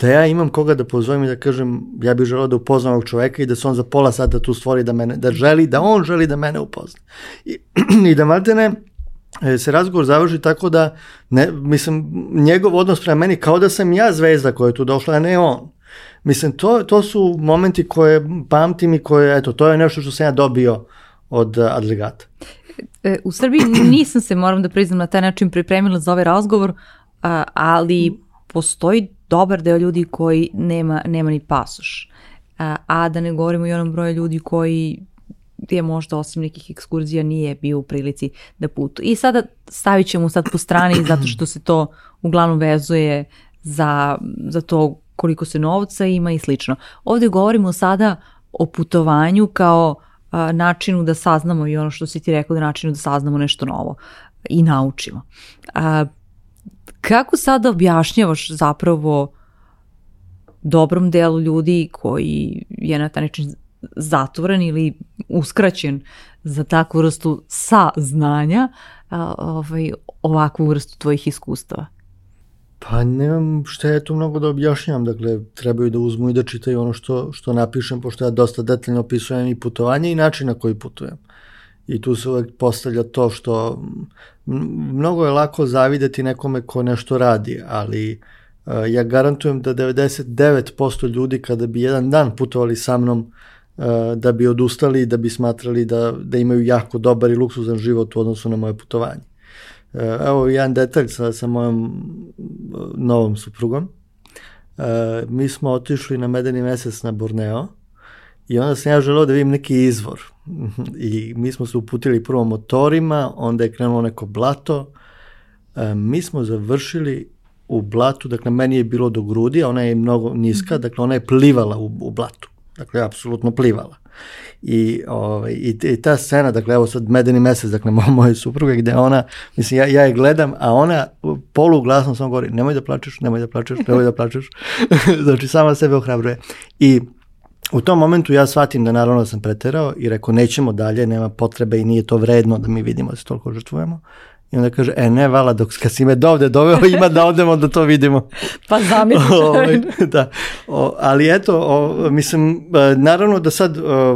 da ja imam koga da pozovem i da kažem ja bih želeo da upoznam ovog čoveka i da se on za pola sata tu stvori da mene, da želi, da on želi da mene upozna. I, [CLEARS THROAT] i da maltene ne E, se razgovor završi tako da, ne, mislim, njegov odnos prema meni kao da sam ja zvezda koja je tu došla, a ne on. Mislim, to, to su momenti koje pamtim i koje, eto, to je nešto što sam ja dobio od adlegata. Eh, e, u Srbiji [CLEARS THROAT] nisam se, moram da priznam, na taj način pripremila za ovaj razgovor, ali postoji dobar deo ljudi koji nema, nema ni pasoš. A, a da ne govorimo i onom broju ljudi koji je možda osim nekih ekskurzija nije bio u prilici da putu. I sada stavit ćemo sad po strani [CLEARS THROAT] zato što se to uglavnom vezuje za, za to koliko se novca ima i slično. Ovde govorimo sada o putovanju kao a, načinu da saznamo i ono što si ti rekao da načinu da saznamo nešto novo i naučimo. A, kako sada objašnjavaš zapravo dobrom delu ljudi koji je na taj način zatvoren ili uskraćen za takvu vrstu saznanja, ovaj, ovakvu vrstu tvojih iskustava? Pa nemam šta je tu mnogo da objašnjam, dakle trebaju da uzmu i da čitaju ono što, što napišem, pošto ja dosta detaljno opisujem i putovanje i način na koji putujem. I tu se uvek postavlja to što mnogo je lako zavideti nekome ko nešto radi, ali e, ja garantujem da 99% ljudi kada bi jedan dan putovali sa mnom E, da bi odustali, da bi smatrali da, da imaju jako dobar i luksuzan život u odnosu na moje putovanje. E, evo jedan detalj sa, sa mojom e, novom suprugom. mi smo otišli na medeni mesec na Borneo i onda sam ja želeo da vidim neki izvor. [LAUGHS] I mi smo se uputili prvo motorima, onda je krenulo neko blato. mi smo završili u blatu, dakle meni je bilo do grudi, a ona je mnogo niska, dakle ona je plivala u, u blatu dakle apsolutno plivala. I, ovaj, i, i ta scena, dakle evo sad Medeni mesec, dakle moje supruga gde ona, mislim ja, ja je gledam, a ona poluglasno samo govori nemoj da plačeš, nemoj da plačeš, nemoj da plačeš, [LAUGHS] znači sama sebe ohrabruje. I U tom momentu ja shvatim da naravno da sam preterao i rekao nećemo dalje, nema potrebe i nije to vredno da mi vidimo da se toliko žrtvujemo. I onda kaže, e ne, vala, dok kad si me dovde doveo, [LAUGHS] ima da odemo da to vidimo. pa zamisliš. [LAUGHS] Ovaj, da. O, ali eto, o, mislim, e, naravno da sad o, e,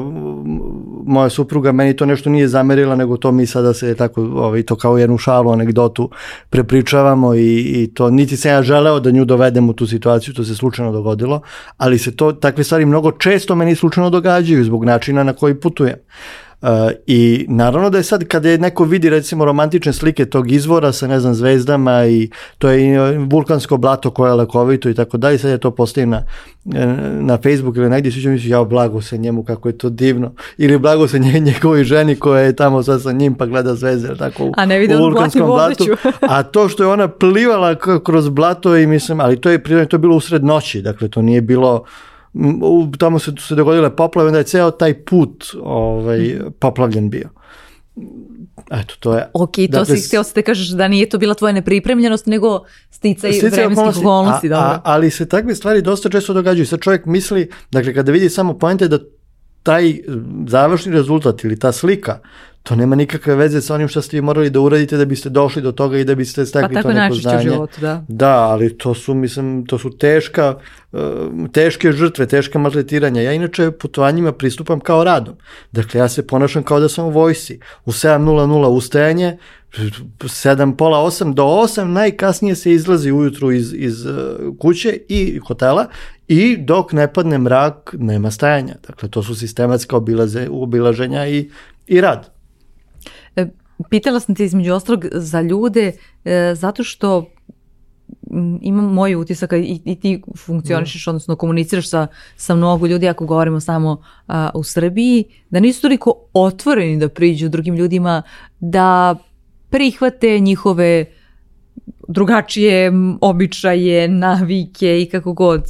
moja supruga meni to nešto nije zamerila, nego to mi sada se tako, ovaj, to kao jednu šalu, anegdotu prepričavamo i, i to, niti sam ja želeo da nju dovedem u tu situaciju, to se slučajno dogodilo, ali se to, takve stvari mnogo često meni slučajno događaju zbog načina na koji putujem. Uh, E, I naravno da je sad kada je neko vidi recimo romantične slike tog izvora sa ne znam zvezdama i to je i e, vulkansko blato koje je lakovito i tako dalje, sad je to postavim na, e, na Facebook ili negdje sviđa misli jao blago se njemu kako je to divno ili blago se nje, njegovoj ženi koja je tamo sad sa njim pa gleda zvezde tako, a ne vidi u vulkanskom blatu [LAUGHS] a to što je ona plivala kroz blato i mislim ali to je prirodno to je bilo usred noći dakle to nije bilo u, tamo su se dogodile poplave, onda je ceo taj put ovaj, poplavljen bio. Eto, to je... Ok, to dakle, si htio da kažeš da nije to bila tvoja nepripremljenost, nego sticaj stica vremenskih okolnosti. A, a, ali se takve stvari dosta često događaju. Sad čovjek misli, dakle, kada vidi samo pojente da taj završni rezultat ili ta slika to nema nikakve veze sa onim što ste vi morali da uradite da biste došli do toga i da biste stekli pa, to neko znanje. Pa tako da. Da, ali to su, mislim, to su teška, e, teške žrtve, teška maltretiranja. Ja inače putovanjima pristupam kao radom. Dakle, ja se ponašam kao da sam u vojsi. U 7.00 ustajanje, 7, pola 8 do 8 najkasnije se izlazi ujutru iz, iz e, kuće i hotela i dok ne padne mrak nema stajanja. Dakle, to su sistematska obilaze, obilaženja i, i rad. E, pitala sam te između ostrog za ljude e, zato što imam moj utisak i, i ti funkcionišeš, da. odnosno komuniciraš sa, sa mnogo ljudi, ako govorimo samo a, u Srbiji, da nisu toliko otvoreni da priđu drugim ljudima, da prihvate njihove drugačije običaje, navike i kako god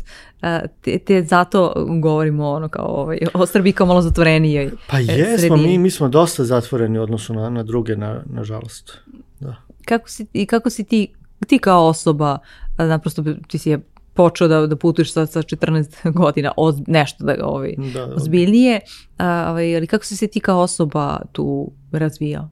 te, te zato govorimo ono kao ovaj, o Srbiji kao malo zatvorenijoj e, Pa jesmo, sredini. mi, mi smo dosta zatvoreni u odnosu na, na druge, na, nažalost. Da. Kako si, I kako si ti, ti kao osoba, naprosto ti si je počeo da, da putuješ sa, sa 14 [LAUGHS] godina, oz, nešto da, ovaj, da, da. ozbiljnije, a, ovaj, ali kako si se ti kao osoba tu razvijao?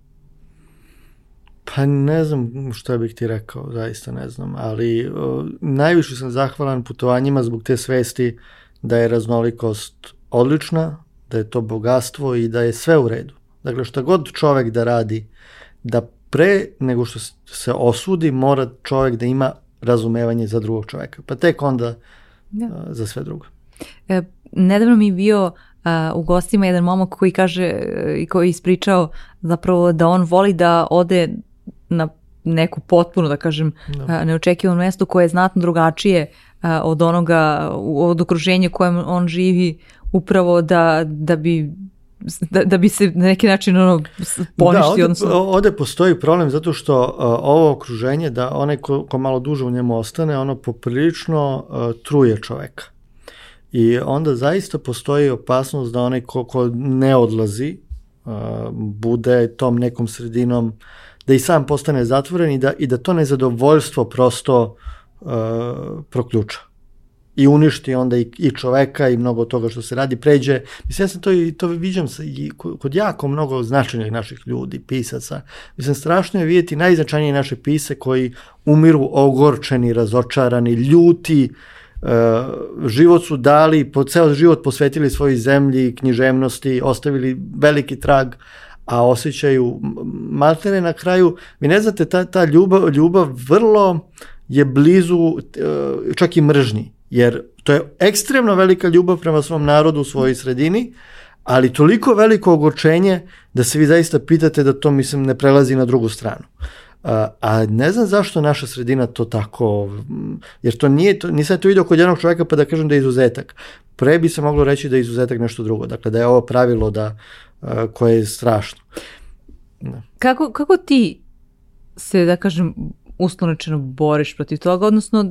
Pa ne znam šta bih ti rekao, zaista ne znam, ali o, najviše sam zahvalan putovanjima zbog te svesti da je raznolikost odlična, da je to bogatstvo i da je sve u redu. Dakle, šta god čovek da radi, da pre nego što se osudi, mora čovek da ima razumevanje za drugog čoveka. Pa tek onda da. a, za sve drugo. E, nedavno mi je bio a, u gostima jedan momak koji kaže e, i koji je ispričao zapravo da on voli da ode na neku potpuno, da kažem, no. Da. neočekivanom mestu koje je znatno drugačije od onoga, od okruženja kojem on živi, upravo da, da bi da, da bi se na neki način ono poništio. Da, ovde, odnosno... ovde postoji problem zato što uh, ovo okruženje, da onaj ko, ko malo duže u njemu ostane, ono poprilično uh, truje čoveka. I onda zaista postoji opasnost da onaj ko, ko ne odlazi uh, bude tom nekom sredinom uh, da i sam postane zatvoren i da, i da to nezadovoljstvo prosto uh, proključa i uništi onda i, i čoveka i mnogo toga što se radi, pređe. Mislim, ja sam to i to viđam sa, i kod jako mnogo značajnih naših ljudi, pisaca. Mislim, strašno je vidjeti najznačajnije naše pise koji umiru ogorčeni, razočarani, ljuti, Uh, život su dali, po, ceo život posvetili svojoj zemlji, književnosti, ostavili veliki trag a osjećaju maltene na kraju, vi ne znate, ta, ta ljubav, ljubav vrlo je blizu e, čak i mržnji, jer to je ekstremno velika ljubav prema svom narodu u svojoj sredini, ali toliko veliko ogorčenje da se vi zaista pitate da to, mislim, ne prelazi na drugu stranu. E, a, ne znam zašto naša sredina to tako, jer to nije, to, nisam to vidio kod jednog čoveka pa da kažem da je izuzetak. Pre bi se moglo reći da je izuzetak nešto drugo, dakle da je ovo pravilo da koje je strašno. Da. Kako, kako ti se, da kažem, uslovnočeno boriš protiv toga, odnosno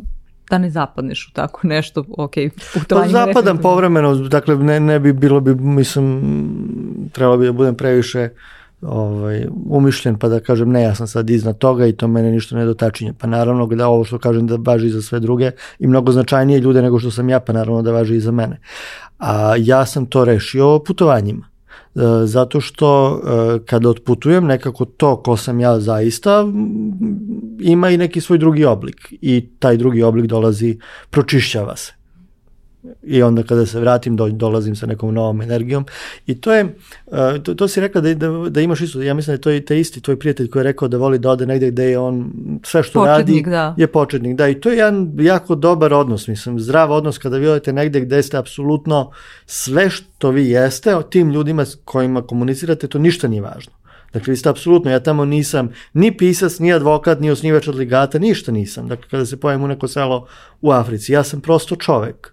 da ne zapadneš u tako nešto, ok, putovanje. Pa zapadam povremeno, dakle ne, ne bi bilo bi, mislim, trebalo bi da budem previše ovaj, umišljen pa da kažem ne, ja sam sad iznad toga i to mene ništa ne dotačinje. Pa naravno da ovo što kažem da važi za sve druge i mnogo značajnije ljude nego što sam ja, pa naravno da važi i za mene. A ja sam to rešio putovanjima. E, zato što e, kada otputujem nekako to ko sam ja zaista ima i neki svoj drugi oblik i taj drugi oblik dolazi, pročišćava se i onda kada se vratim do, dolazim sa nekom novom energijom i to je, uh, to, to si rekla da, da, da imaš isto, ja mislim da je to i te isti tvoj prijatelj koji je rekao da voli da ode negde gde je on sve što početnik, radi da. je početnik, da i to je jedan jako dobar odnos, mislim, zdrav odnos kada vi odete negde gde ste apsolutno sve što vi jeste, o tim ljudima s kojima komunicirate, to ništa nije važno. Dakle, vi ste apsolutno, ja tamo nisam ni pisac, ni advokat, ni osnivač odligata, ništa nisam. Dakle, kada se pojavim u neko selo u Africi, ja sam prosto čovek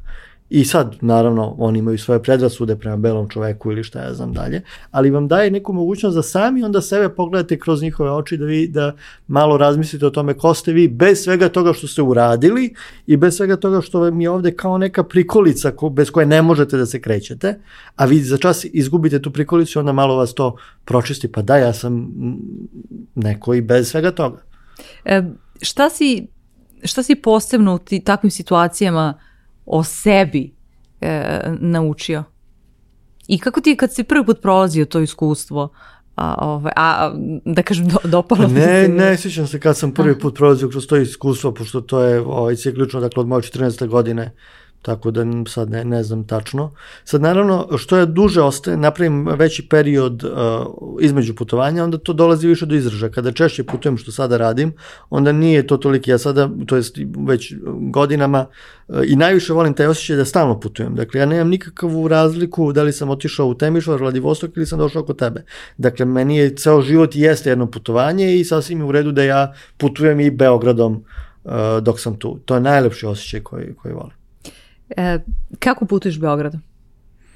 I sad, naravno, oni imaju svoje predrasude prema belom čoveku ili šta ja znam dalje, ali vam daje neku mogućnost da sami onda sebe pogledate kroz njihove oči, da vi da malo razmislite o tome ko ste vi, bez svega toga što ste uradili i bez svega toga što vam je ovde kao neka prikolica ko, bez koje ne možete da se krećete, a vi za čas izgubite tu prikolicu i onda malo vas to pročisti, pa da, ja sam neko i bez svega toga. E, šta si, šta si posebno u ti, takvim situacijama uh, o sebi e, naučio? I kako ti je kad si prvi put prolazio to iskustvo, a, ove, ovaj, a da kažem, do, dopalo ne, se? Ne, sjećam se kad sam prvi put prolazio kroz to iskustvo, pošto to je ovaj, ciklično, dakle, od moje 14. godine tako da sad ne, ne znam tačno. Sad naravno što je duže ostaje, napravim veći period uh, između putovanja, onda to dolazi više do izražaja. Kada češće putujem što sada radim, onda nije to toliko, ja sada, to jest već godinama uh, i najviše volim taj osjećaj da stalno putujem. Dakle, ja nemam nikakvu razliku da li sam otišao u Temišvar, Vladivostok ili sam došao kod tebe. Dakle, meni je ceo život jeste jedno putovanje i sasvim je u redu da ja putujem i Beogradom uh, dok sam tu. To je najlepši osjećaj koji, koji volim. E, kako putuješ Beogradu?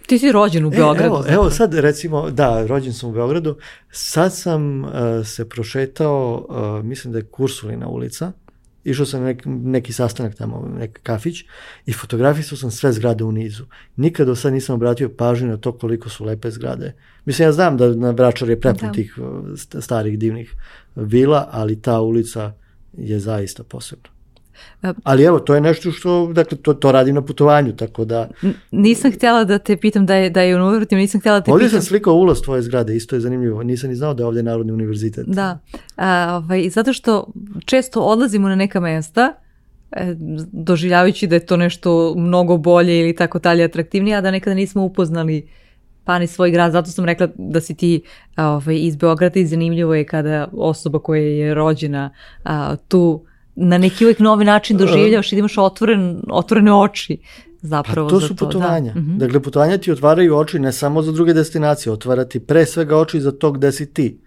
Ti si rođen u e, Beogradu. E, evo, evo sad recimo, da, rođen sam u Beogradu. Sad sam uh, se prošetao, uh, mislim da je Kursulina ulica. Išao sam na neki, neki sastanak tamo, neki kafić i fotografisao sam sve zgrade u nizu. Nikad do sad nisam obratio pažnju na to koliko su lepe zgrade. Mislim, ja znam da na Vračar je prepun da. tih starih divnih vila, ali ta ulica je zaista posebna. Ali evo, to je nešto što, dakle, to, to radim na putovanju, tako da... Nisam htjela da te pitam da je, da je unuvrtim, nisam htjela da te ovdje pitam... Ovdje sam slikao ulaz tvoje zgrade, isto je zanimljivo, nisam ni znao da je ovdje Narodni univerzitet. Da, A, ovaj, zato što često odlazimo na neka mesta, e, doživljavajući da je to nešto mnogo bolje ili tako dalje atraktivnije, a da nekada nismo upoznali pa ni svoj grad, zato sam rekla da si ti ovaj, iz Beograda i zanimljivo je kada osoba koja je rođena a, tu na neki uvijek novi način e, doživljavaš i imaš otvoren, otvorene oči zapravo pa to za to su da. putovanja. Da. Mm -hmm. Dakle, putovanja ti otvaraju oči ne samo za druge destinacije, otvara ti pre svega oči za to gde si ti.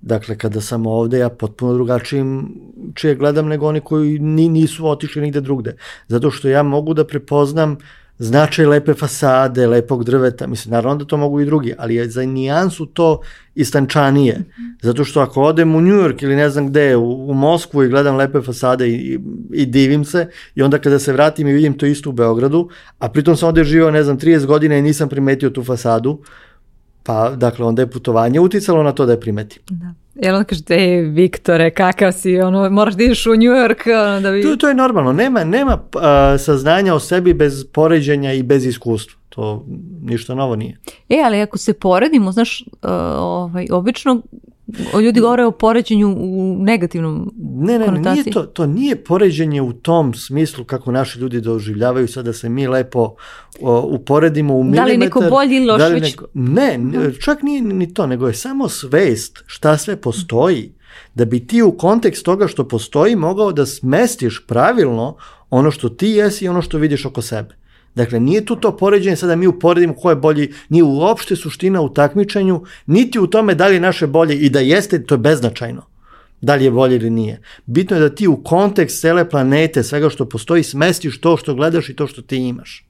Dakle, kada sam ovde, ja potpuno drugačijim čije gledam nego oni koji ni, nisu otišli nigde drugde. Zato što ja mogu da prepoznam uh, značaj lepe fasade, lepog drveta, mislim, naravno da to mogu i drugi, ali je za nijansu to istančanije. Mhm. Zato što ako odem u New York ili ne znam gde, u, u Moskvu i gledam lepe fasade i, i, divim se, i onda kada se vratim i vidim to isto u Beogradu, a pritom sam ovde živao, ne znam, 30 godina i nisam primetio tu fasadu, Pa, dakle, onda je putovanje uticalo na to da je primetim. Da. Jel onda kaže, ej, Viktore, kakav si, ono, moraš da ideš u New York, ono, da bi... To, to je normalno, nema, nema uh, saznanja o sebi bez poređenja i bez iskustva. To ništa novo nije. E, ali ako se poredimo, znaš, uh, ovaj, obično Ljudi govore o poređenju u negativnom ne, ne, konotaciji. Ne, nije to, to nije poređenje u tom smislu kako naši ljudi doživljavaju sada da se mi lepo o, uporedimo u milimetar. Da li neko bolji ili loš? Da li neko, ne, da. čak nije ni to, nego je samo svest šta sve postoji da bi ti u kontekst toga što postoji mogao da smestiš pravilno ono što ti jesi i ono što vidiš oko sebe. Dakle, nije tu to poređenje sada mi uporedimo ko je bolji, nije uopšte suština u takmičenju, niti u tome da li je naše bolje i da jeste, to je beznačajno da li je bolje ili nije. Bitno je da ti u kontekst cele planete, svega što postoji, smestiš to što gledaš i to što ti imaš.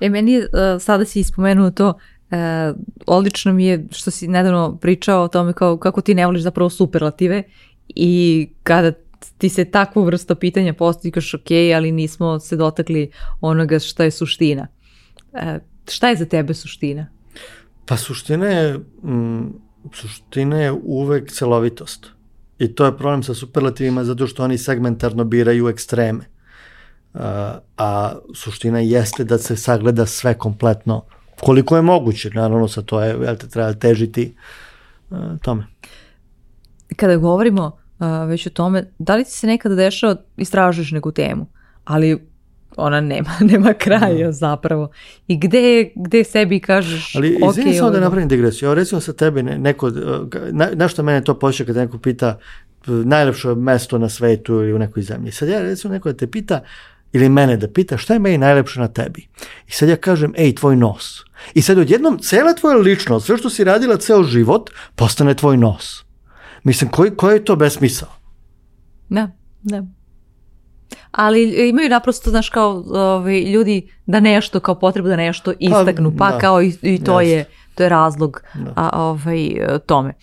E, meni je, e, sada si ispomenuo to, e, odlično mi je što si nedavno pričao o tome kao, kako ti ne voliš zapravo superlative i kada ti se takvu vrstu pitanja postojiš ok, ali nismo se dotakli onoga što je suština. E, šta je za tebe suština? Pa suština je, mm, suština je uvek celovitost. I to je problem sa superlativima zato što oni segmentarno biraju ekstreme. Uh, a suština jeste da se sagleda sve kompletno koliko je moguće, naravno sa to je, jel te treba težiti uh, tome. Kada govorimo a, već o tome da li ti se nekada dešava istražuješ neku temu, ali ona nema, [LAUGHS] nema kraja mm. zapravo. I gde, gde sebi kažeš, Ali ok. Ali samo da napravim digresiju. Evo recimo sa tebi neko, e, na, na što mene to počeo kada neko pita e, najlepše mesto na svetu ili u nekoj zemlji. Sad ja recimo neko da te pita ili mene da pita šta je meni najlepše na tebi. I sad ja kažem, ej, tvoj nos. I sad odjednom cela tvoja ličnost, sve što si radila ceo život, postane tvoj nos. Mislim, koji, koji je to besmisao? Da, da. Ali imaju naprosto, znaš, kao ovaj, ljudi da nešto, kao potrebu da nešto pa, istagnu, pa da, kao i, i to, jest. je, to je razlog da. a, ovaj, tome.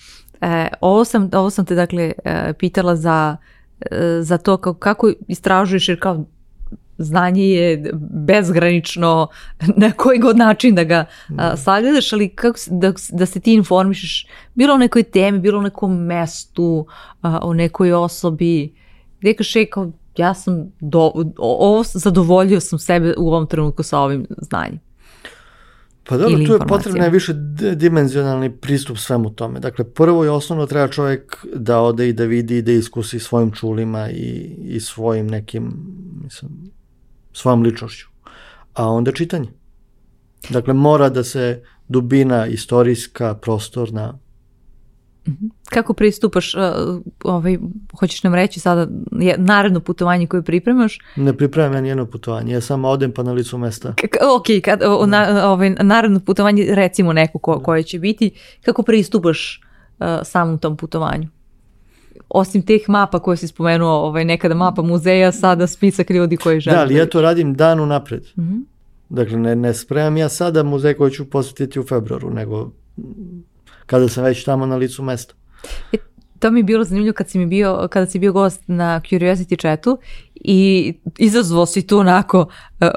E, ovo, sam, ovo sam te, dakle, e, pitala za, e, za to kako, kako istražuješ, jer kao znanje je bezgranično [LAUGHS] na koji god način da ga a, da. sagledaš, ali kako, da, da se ti informišeš bilo o nekoj temi, bilo o nekom mestu, a, o nekoj osobi, gde kažeš, e, kao, ja sam do, ovo, zadovoljio sam sebe u ovom trenutku sa ovim znanjem. Pa dobro, tu je potrebno više dimenzionalni pristup svemu tome. Dakle, prvo i osnovno treba čovjek da ode i da vidi i da iskusi svojim čulima i, i svojim nekim, mislim, svojom ličošću, a onda čitanje. Dakle, mora da se dubina istorijska, prostorna, mhm. Kako pristupaš, e, ovaj, hoćeš nam reći sada je, naredno putovanje koje pripremaš? Ne pripremam ja nijedno putovanje, ja samo odem pa na licu mesta. K ok, kad, o, na, da. ovaj, naredno putovanje recimo neko ko, koje će biti, kako pristupaš uh, samom tom putovanju? osim teh mapa koje si spomenuo, ovaj, nekada mapa muzeja, sada spisak ljudi koji da, žele. Da, ali ja to radim dan unapred. Mm -hmm. Dakle, ne, ne spremam ja sada muzej koji ću posetiti u februaru, nego kada sam već tamo na licu mesta. E, to mi je bilo zanimljivo kad si mi bio, kada si bio gost na Curiosity chatu i izazvao si tu onako e, e,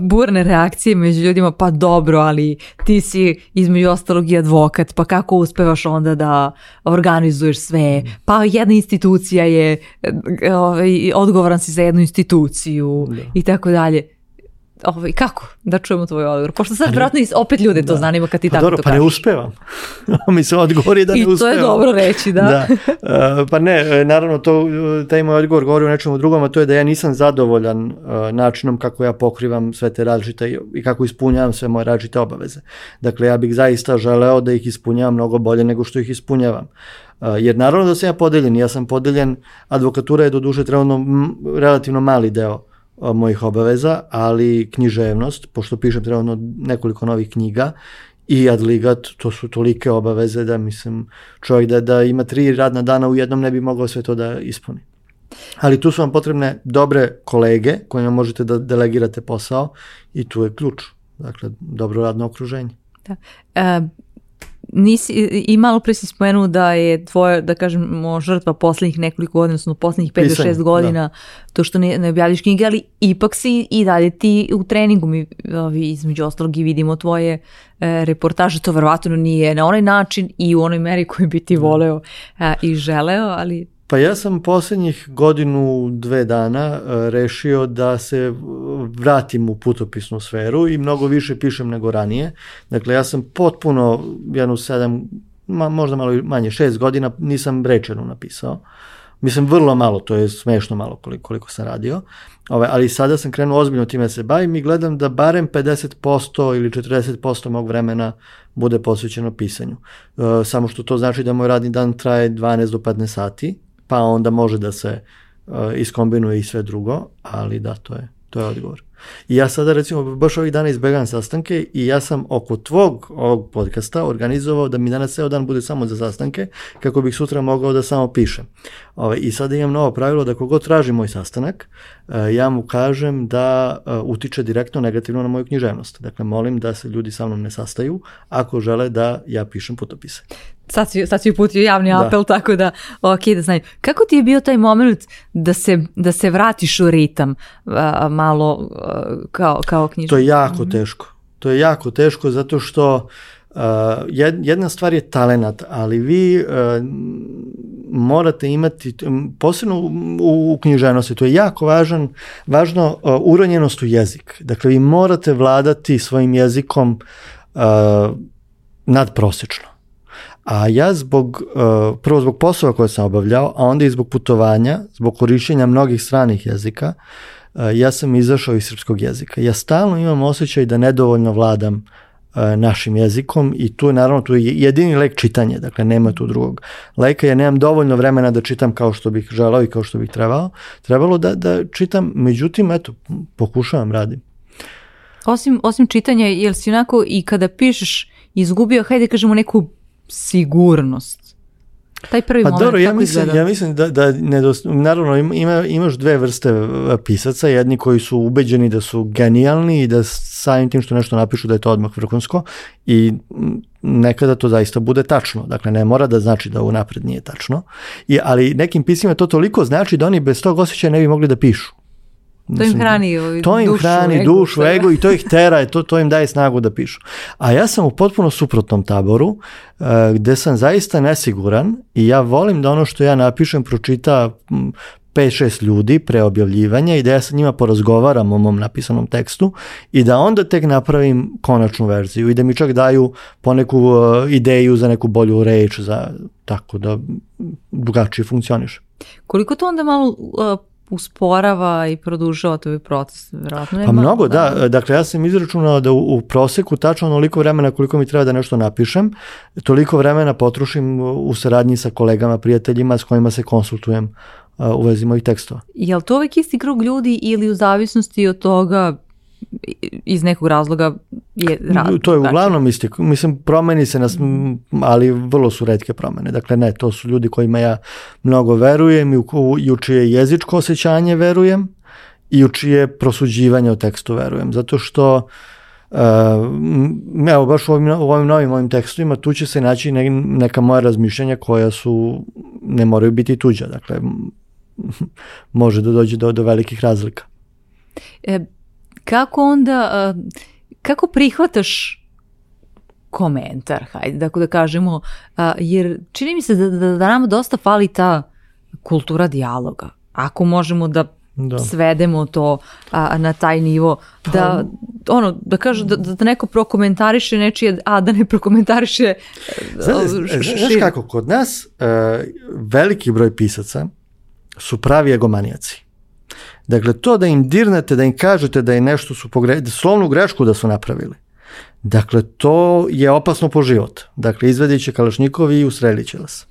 burne reakcije među ljudima, pa dobro, ali ti si između ostalog i advokat, pa kako uspevaš onda da organizuješ sve, pa jedna institucija je, e, ovaj, odgovoran si za jednu instituciju da. i tako dalje ovaj, kako da čujemo tvoj odgovor? Pošto sad vjerojatno opet ljude to da. zanima kad ti pa tako dobro, pa to pa kažeš. Pa ne uspevam. [LAUGHS] Mislim, odgovor je da I ne uspevam. I to je dobro reći, da. [LAUGHS] da. Uh, pa ne, e, naravno, to, e, taj moj odgovor govori o nečemu drugom, a to je da ja nisam zadovoljan uh, načinom kako ja pokrivam sve te različite i, kako ispunjavam sve moje različite obaveze. Dakle, ja bih zaista želeo da ih ispunjavam mnogo bolje nego što ih ispunjavam. jer naravno da sam ja podeljen, ja sam podeljen, advokatura je do duše trenutno relativno mali deo mojih obaveza, ali književnost, pošto pišem trenutno nekoliko novih knjiga, i Adligat, to su tolike obaveze da mislim čovjek da, da ima tri radna dana u jednom ne bi mogao sve to da ispuni. Ali tu su vam potrebne dobre kolege kojima možete da delegirate posao i tu je ključ, dakle dobro radno okruženje. Da. Um Nisi, I malo pre si spomenuo da je tvoja, da kažemo, žrtva poslednjih nekoliko godina, odnosno poslednjih 5 do 6 da. godina, da. to što ne, ne objavljaš knjige, ali ipak si i dalje ti u treningu, mi ovi, između ostalog i vidimo tvoje e, reportaže, to verovatno nije na onaj način i u onoj meri koju bi ti da. voleo e, i želeo, ali Pa ja sam poslednjih godinu, dve dana e, rešio da se vratim u putopisnu sferu i mnogo više pišem nego ranije. Dakle, ja sam potpuno, jednu sedam, ma, možda malo manje, šest godina nisam rečenu napisao. Mislim, vrlo malo, to je smešno malo koliko, koliko sam radio, Ove, ali sada sam krenuo ozbiljno time da se bavim i gledam da barem 50% ili 40% mog vremena bude posvećeno pisanju. E, samo što to znači da moj radni dan traje 12 do 15 sati, pa onda može da se uh, iskombinuje i sve drugo, ali da, to je, to je odgovor. I ja sada recimo baš ovih dana izbegavam sastanke i ja sam oko tvog ovog podcasta organizovao da mi danas ceo dan bude samo za sastanke kako bih sutra mogao da samo pišem. Ove, ovaj, I sada imam novo pravilo da kogo traži moj sastanak, eh, ja mu kažem da eh, utiče direktno negativno na moju književnost. Dakle, molim da se ljudi sa mnom ne sastaju ako žele da ja pišem putopise sad si, sad si uputio javni da. apel, da. tako da, ok, da znaju. Kako ti je bio taj moment da se, da se vratiš u ritam a, malo a, kao, kao knjižnik? To je jako mhm. teško. To je jako teško zato što Uh, jedna stvar je talenat, ali vi uh, morate imati, posebno u, u književnosti, to je jako važan, važno uh, uronjenost u jezik. Dakle, vi morate vladati svojim jezikom uh, nadprosečno. A ja zbog, e, prvo zbog poslova koje sam obavljao, a onda i zbog putovanja, zbog korišćenja mnogih stranih jezika, e, ja sam izašao iz srpskog jezika. Ja stalno imam osjećaj da nedovoljno vladam e, našim jezikom i tu je naravno tu je jedini lek čitanje, dakle nema tu drugog leka, ja nemam dovoljno vremena da čitam kao što bih želao i kao što bih trebalo, trebalo da, da čitam, međutim eto, pokušavam, radim. Osim, osim čitanja, jel si onako i kada pišeš izgubio, hajde da kažemo neku sigurnost. Taj prvi pa, moment dobro, ja mislim, izgleda? Ja mislim da, da nedost... naravno ima, imaš dve vrste e, pisaca, jedni koji su ubeđeni da su genijalni i da samim tim što nešto napišu da je to odmah vrhunsko i nekada to zaista bude tačno. Dakle, ne mora da znači da napred nije tačno, I, ali nekim pisima to toliko znači da oni bez tog osjećaja ne bi mogli da pišu. To im hrani, ovaj, to im dušu, hrani ego, dušu, ego i to ih tera, to, to im daje snagu da pišu. A ja sam u potpuno suprotnom taboru, uh, gde sam zaista nesiguran i ja volim da ono što ja napišem pročita 5-6 ljudi pre objavljivanja i da ja sa njima porazgovaram o mom napisanom tekstu i da onda tek napravim konačnu verziju i da mi čak daju poneku e, ideju za neku bolju reč, za, tako da drugačije funkcioniš. Koliko to onda malo uh, usporava i produžava tvoj proces, verovatno. Pa mnogo, da. da. Dakle, ja sam izračunao da u, u proseku tačno onoliko vremena koliko mi treba da nešto napišem, toliko vremena potrošim u saradnji sa kolegama, prijateljima s kojima se konsultujem u vezi mojih tekstova. Je li to uvek isti krug ljudi ili u zavisnosti od toga iz nekog razloga je rad. To je znači. uglavnom dakle. isti, mislim promeni se nas, ali vrlo su redke promene, dakle ne, to su ljudi kojima ja mnogo verujem i u, i u čije jezičko osjećanje verujem i u čije prosuđivanje o tekstu verujem, zato što Uh, evo baš u ovim, u ovim novim mojim tekstovima tu će se naći ne, neka moja razmišljanja koja su ne moraju biti tuđa dakle [LAUGHS] može da dođe do, do velikih razlika e, kako onda, eh, kako prihvataš komentar, hajde, tako da kažemo, eh, jer čini mi se da, da, da nam dosta fali ta kultura dijaloga. Ako možemo da da. svedemo to a, eh, na taj nivo da pa, ono da kaže da, da neko prokomentariše nečije a da ne prokomentariše znaš kako kod nas uh, veliki broj pisaca su pravi egomanijaci Dakle, to da im dirnete, da im kažete da je nešto su pogrešili, da slovnu grešku da su napravili. Dakle, to je opasno po život. Dakle, izvediće će i usreliće će vas.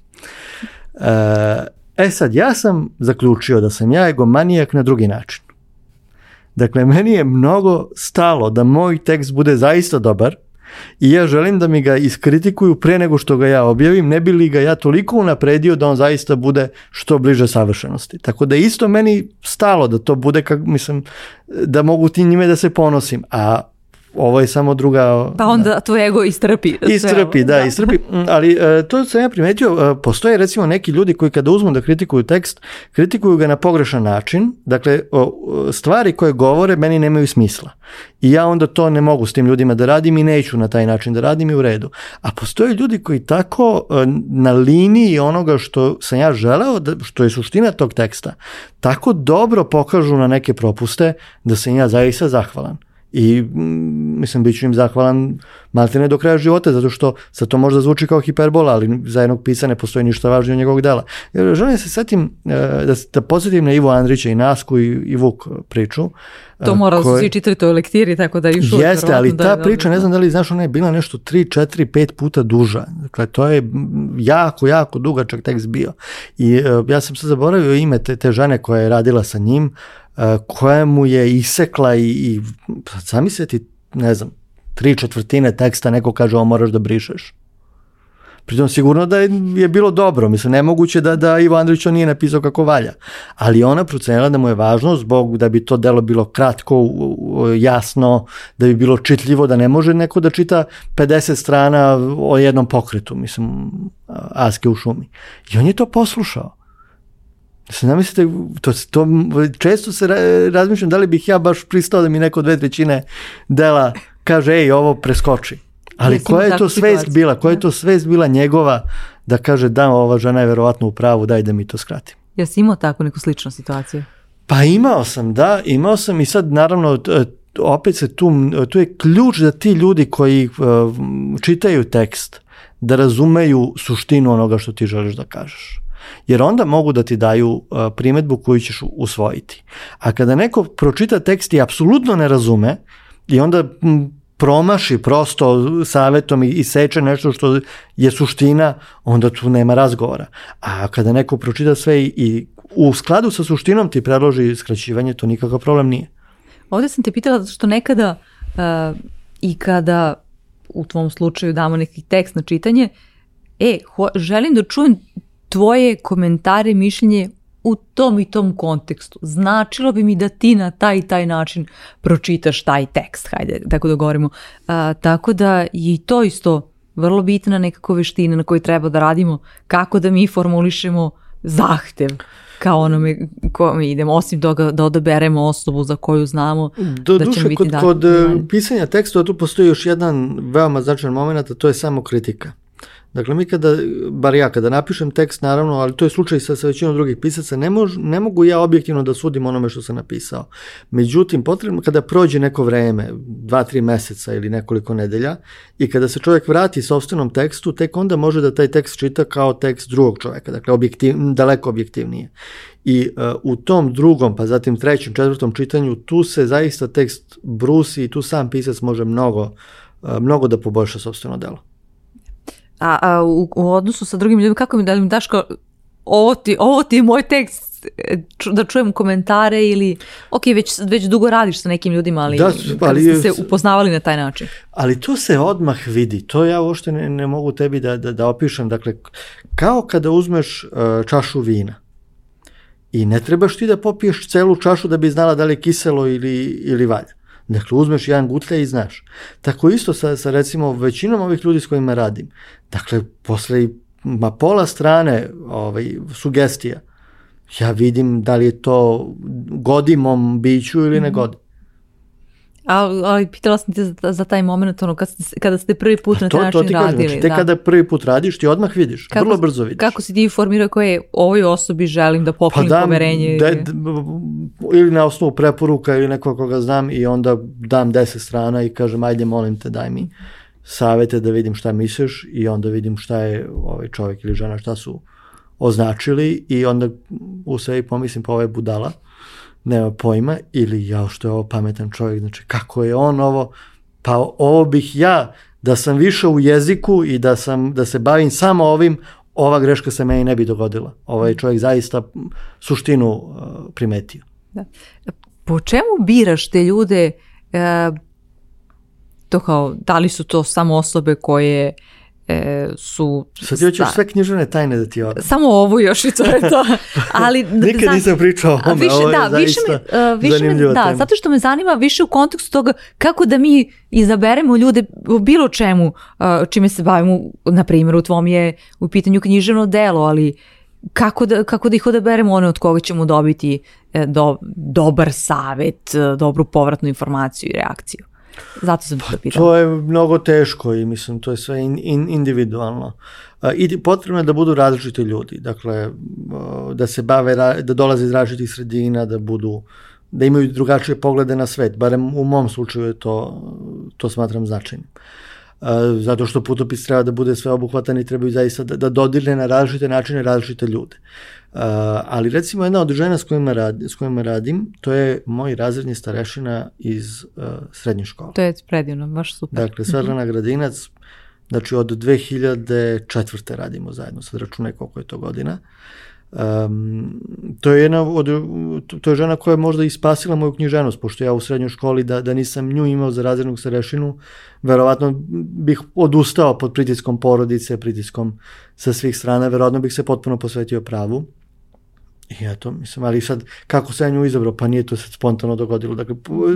E, e sad, ja sam zaključio da sam ja egomanijak na drugi način. Dakle, meni je mnogo stalo da moj tekst bude zaista dobar – i ja želim da mi ga iskritikuju pre nego što ga ja objavim, ne bi li ga ja toliko unapredio da on zaista bude što bliže savršenosti. Tako da isto meni stalo da to bude, kak, mislim, da mogu ti njime da se ponosim. A ovo je samo druga... Pa onda da. tvoj ego istrpi. Istrpi, da, da, istrpi. Mm, ali e, to sam ja primetio, e, postoje recimo neki ljudi koji kada uzmu da kritikuju tekst, kritikuju ga na pogrešan način. Dakle, stvari koje govore meni nemaju smisla. I ja onda to ne mogu s tim ljudima da radim i neću na taj način da radim i u redu. A postoje ljudi koji tako e, na liniji onoga što sam ja želeo, da, što je suština tog teksta, tako dobro pokažu na neke propuste da sam ja zaista zahvalan i mm, mislim bit ću im zahvalan maltene do kraja života zato što sa to možda zvuči kao hiperbola ali za jednog pisa ne postoji ništa važnije od njegovog dela. Želim da se setim e, da, da podsjetim na Ivo Andrića i Nasku i, i Vuk priču. E, to mora koje... svi čitali toj lektiri tako da još Jeste, ali da ta da je priča ne da. znam da li znaš ona je bila nešto 3, 4, 5 puta duža. Dakle to je jako jako dugačak tekst bio. I e, ja sam se zaboravio ime te, te žene koja je radila sa njim koja mu je isekla i, i zamisliti, ne znam, tri četvrtine teksta neko kaže ovo moraš da brišeš. Pritom sigurno da je, je bilo dobro, mislim nemoguće da, da Ivo Andrić on nije napisao kako valja, ali ona procenila da mu je važno zbog da bi to delo bilo kratko, jasno, da bi bilo čitljivo, da ne može neko da čita 50 strana o jednom pokretu, mislim, Aske u šumi. I on je to poslušao. Mislim, zamislite, to, to, često se razmišljam da li bih ja baš pristao da mi neko dve trećine dela kaže, ej, ovo preskoči. Ali Mislim, koja je to svest bila, koja je da. to svest bila njegova da kaže, da, ova žena je verovatno u pravu, daj da mi to skratim. Jesi imao takvu neku sličnu situaciju? Pa imao sam, da, imao sam i sad naravno e, opet se tu, e, tu je ključ da ti ljudi koji e, čitaju tekst da razumeju suštinu onoga što ti želiš da kažeš jer onda mogu da ti daju e, primetbu koju ćeš usvojiti. A kada neko pročita tekst i apsolutno ne razume i onda promaši prosto savetom i, i seče nešto što je suština, onda tu nema razgovora. A kada neko pročita sve i, u skladu sa suštinom ti predloži skraćivanje, to nikakav problem nije. Ovde sam te pitala zato što nekada uh, i kada u tvom slučaju damo neki tekst na čitanje, e, ho, želim da čujem tvoje komentare, mišljenje u tom i tom kontekstu. Značilo bi mi da ti na taj i taj način pročitaš taj tekst, hajde, tako da govorimo. A, tako da je i to isto vrlo bitna nekako veština na kojoj treba da radimo, kako da mi formulišemo zahtev kao onome kome idemo, osim toga da odaberemo osobu za koju znamo Do, da duše, ćemo biti kod, kod e, pisanja teksta tu postoji još jedan veoma značajan moment, a to je samo kritika. Dakle, mi kada, bar ja kada napišem tekst, naravno, ali to je slučaj sa, sa većinom drugih pisaca, ne, mož, ne mogu ja objektivno da sudim onome što sam napisao. Međutim, potrebno, kada prođe neko vreme, dva, tri meseca ili nekoliko nedelja, i kada se čovjek vrati sobstvenom tekstu, tek onda može da taj tekst čita kao tekst drugog čovjeka, dakle, objektiv, daleko objektivnije. I uh, u tom drugom, pa zatim trećem, četvrtom čitanju, tu se zaista tekst brusi i tu sam pisac može mnogo, uh, mnogo da poboljša sobstveno delo a, a u, u odnosu sa drugim ljudima, kako mi da mi daš kao ovo ti, ovo ti je moj tekst e, da čujem komentare ili ok, već, već dugo radiš sa nekim ljudima, ali, da, ali ste se upoznavali na taj način. Ali to se odmah vidi, to ja uopšte ne, ne mogu tebi da, da, da opišem, dakle, kao kada uzmeš uh, čašu vina, I ne trebaš ti da popiješ celu čašu da bi znala da li je kiselo ili, ili valja. Dakle, uzmeš jedan gutlja i znaš. Tako isto sa, sa recimo većinom ovih ljudi s kojima radim. Dakle, posle ma pola strane ovaj, sugestija, ja vidim da li je to godimom biću ili ne mhm. godim. Ali, ali pitala sam ti za, za taj moment ono, kad kada ste prvi put pa na taj način to ti radili. Kažem, znači, te da. kada prvi put radiš ti odmah vidiš, kako, vrlo brzo vidiš. Kako si ti informirao koje ovoj osobi želim da poklonim pa dam, poverenje? Da, ili na osnovu preporuka ili nekoga koga znam i onda dam deset strana i kažem ajde molim te daj mi savete da vidim šta misliš i onda vidim šta je ovaj čovjek ili žena šta su označili i onda u sebi pomislim pa ovo je budala nema pojma, ili ja što je ovo pametan čovjek, znači kako je on ovo, pa ovo bih ja, da sam više u jeziku i da, sam, da se bavim samo ovim, ova greška se meni ne bi dogodila. Ovaj čovjek zaista suštinu uh, primetio. Da. Po čemu biraš te ljude, uh, to kao, da li su to samo osobe koje uh, e, su... Sad ja ću sve književne tajne da ti odam. Samo ovu još i to je to. [LAUGHS] Ali, Nikad zna, nisam pričao o ovome, više, ovo je da, zaista e, više me, uh, više me, da, tema. Zato što me zanima više u kontekstu toga kako da mi izaberemo ljude u bilo čemu uh, čime se bavimo, na primjer u tvom je u pitanju književno delo, ali kako da, kako da ih odaberemo one od koga ćemo dobiti e, do, dobar savet, dobru povratnu informaciju i reakciju. Zato sam pa, to pitala. To je mnogo teško i mislim to je sve in, in, individualno. I potrebno je da budu različiti ljudi, dakle da se bave, da dolaze iz različitih sredina, da budu da imaju drugačije poglede na svet, barem u mom slučaju je to, to smatram značajnim. Uh, zato što putopis treba da bude sveobuhvatan i trebaju zaista da, da dodirne na različite načine različite ljude. Uh, ali recimo jedna od žena s kojima, rad, s kojima radim, to je moj razredni starešina iz uh, srednje škole. To je predivno, baš super. Dakle, mhm. Svetlana Gradinac, znači od 2004. radimo zajedno, sad računaj koliko je to godina. Uh, Um, to je jedna od, to je žena koja je možda i spasila moju knjiženost, pošto ja u srednjoj školi da, da nisam nju imao za razrednog starešinu, verovatno bih odustao pod pritiskom porodice, pritiskom sa svih strana, verovatno bih se potpuno posvetio pravu. I eto, mislim, ali sad, kako se ja nju izabrao, pa nije to sad spontano dogodilo. Dakle,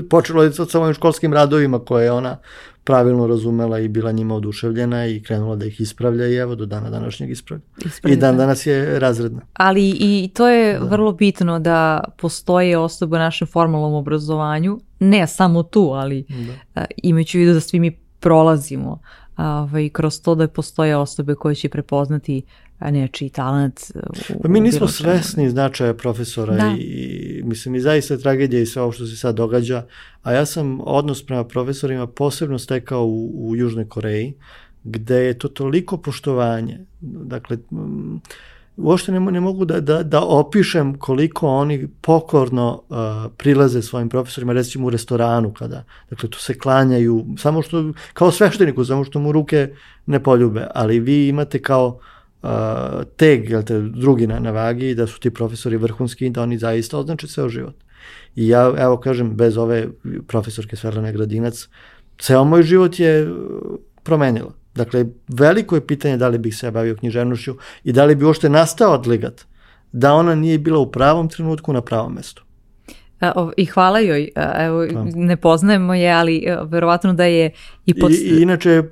počelo je sad sa ovim školskim radovima koje je ona pravilno razumela i bila njima oduševljena i krenula da ih ispravlja i evo do dana današnjeg ispravlja. I dan da. danas je razredna. Ali i to je da. vrlo bitno da postoje osobe u našem formalnom obrazovanju, ne samo tu, ali da. imajući u vidu da svi mi prolazimo ovaj, kroz to da postoje osobe koje će prepoznati nečiji talent. E, pa mi nismo svesni značaja profesora da. i mislim i zaista tragedija i sve ovo što se sad događa, a ja sam odnos prema profesorima posebno stekao u, u Južnoj Koreji, gde je to toliko poštovanje. Dakle, m, uopšte ne, ne mogu da, da, da opišem koliko oni pokorno uh, prilaze svojim profesorima, recimo u restoranu kada, dakle tu se klanjaju, samo što, kao svešteniku, samo što mu ruke ne poljube, ali vi imate kao uh, teg, jel te, drugi na, na vagi, da su ti profesori vrhunski, da oni zaista označe ceo život. I ja, evo kažem, bez ove profesorke Svetlane Gradinac, ceo moj život je uh, promenilo. Dakle, veliko je pitanje da li bih se bavio književnošću i da li bi uopšte nastao odligat da ona nije bila u pravom trenutku na pravom mestu. E, I hvala joj, e, evo, da. ne poznajemo je, ali e, verovatno da je I, pod... I, I inače,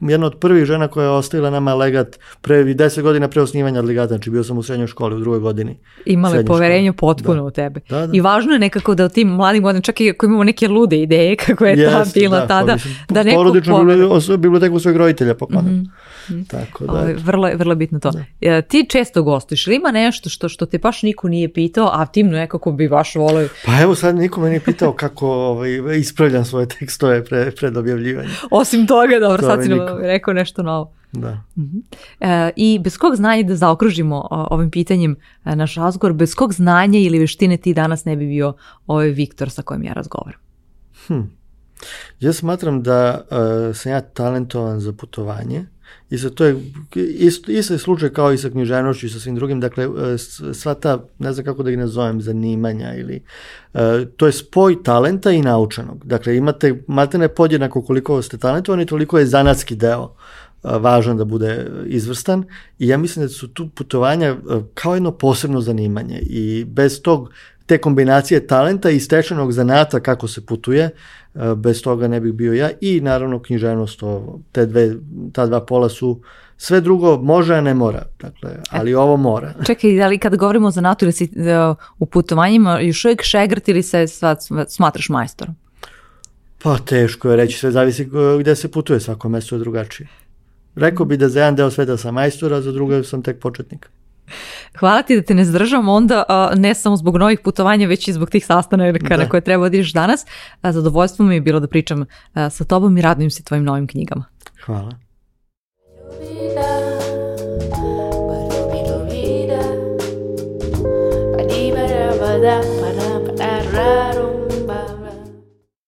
jedna od prvih žena koja je ostavila nama legat pre 10 godina pre osnivanja legata, znači bio sam u srednjoj školi u drugoj godini. Imali poverenje škole. Da. potpuno da. u tebe. Da, da. I važno je nekako da u tim mladim godinama, čak i ako imamo neke lude ideje kako je yes, ta bila da, pa tada, mislim, da neko porodičnu povere... biblioteku svojeg roditelja poklanjam. Mm -hmm. Tako da. Ovo, ovaj, vrlo, vrlo bitno to. Da. E, ti često gostiš, ili ima nešto što, što te baš niko nije pitao, a ti nekako bi baš volio? Pa evo sad niko me nije pitao kako ovaj, ispravljam svoje tekstove pre, pred objavljivanje. Osim toga, dobro, to sad ovaj si niko. rekao nešto novo. Da. Uh e, I bez kog znanja da zaokružimo ovim pitanjem e, naš razgovor, bez kog znanja ili veštine ti danas ne bi bio ovaj Viktor sa kojim ja razgovaram? Hm. Ja smatram da uh, sam ja talentovan za putovanje I sa to je isto, isto slučaj kao i sa književnošću i sa svim drugim, dakle e, sva ta, ne znam kako da ih nazovem, zanimanja ili, e, to je spoj talenta i naučenog. Dakle imate, maltene podjednako koliko ste talentovani, toliko je zanatski deo e, važan da bude izvrstan i ja mislim da su tu putovanja kao jedno posebno zanimanje i bez tog te kombinacije talenta i stečenog zanata kako se putuje, e, bez toga ne bih bio ja i naravno književnost, ovo, te dve, ta dva pola su sve drugo može, a ne mora. Dakle, e, ali ovo mora. [LAUGHS] Čekaj, ali kad govorimo o zanatu ili si e, u putovanjima, još uvijek šegrt ili se sad smatraš majstorom? Pa teško je reći, sve zavisi gde se putuje, svako mesto je drugačije. Rekao bi da za jedan deo sveta sam majstor, a za drugo sam tek početnik. Hvala ti da te ne zdržam onda, ne samo zbog novih putovanja, već i zbog tih sastanaka da. na koje treba odiš danas. Zadovoljstvo mi je bilo da pričam sa tobom i radujem se tvojim novim knjigama. Hvala. Da, da, da, da,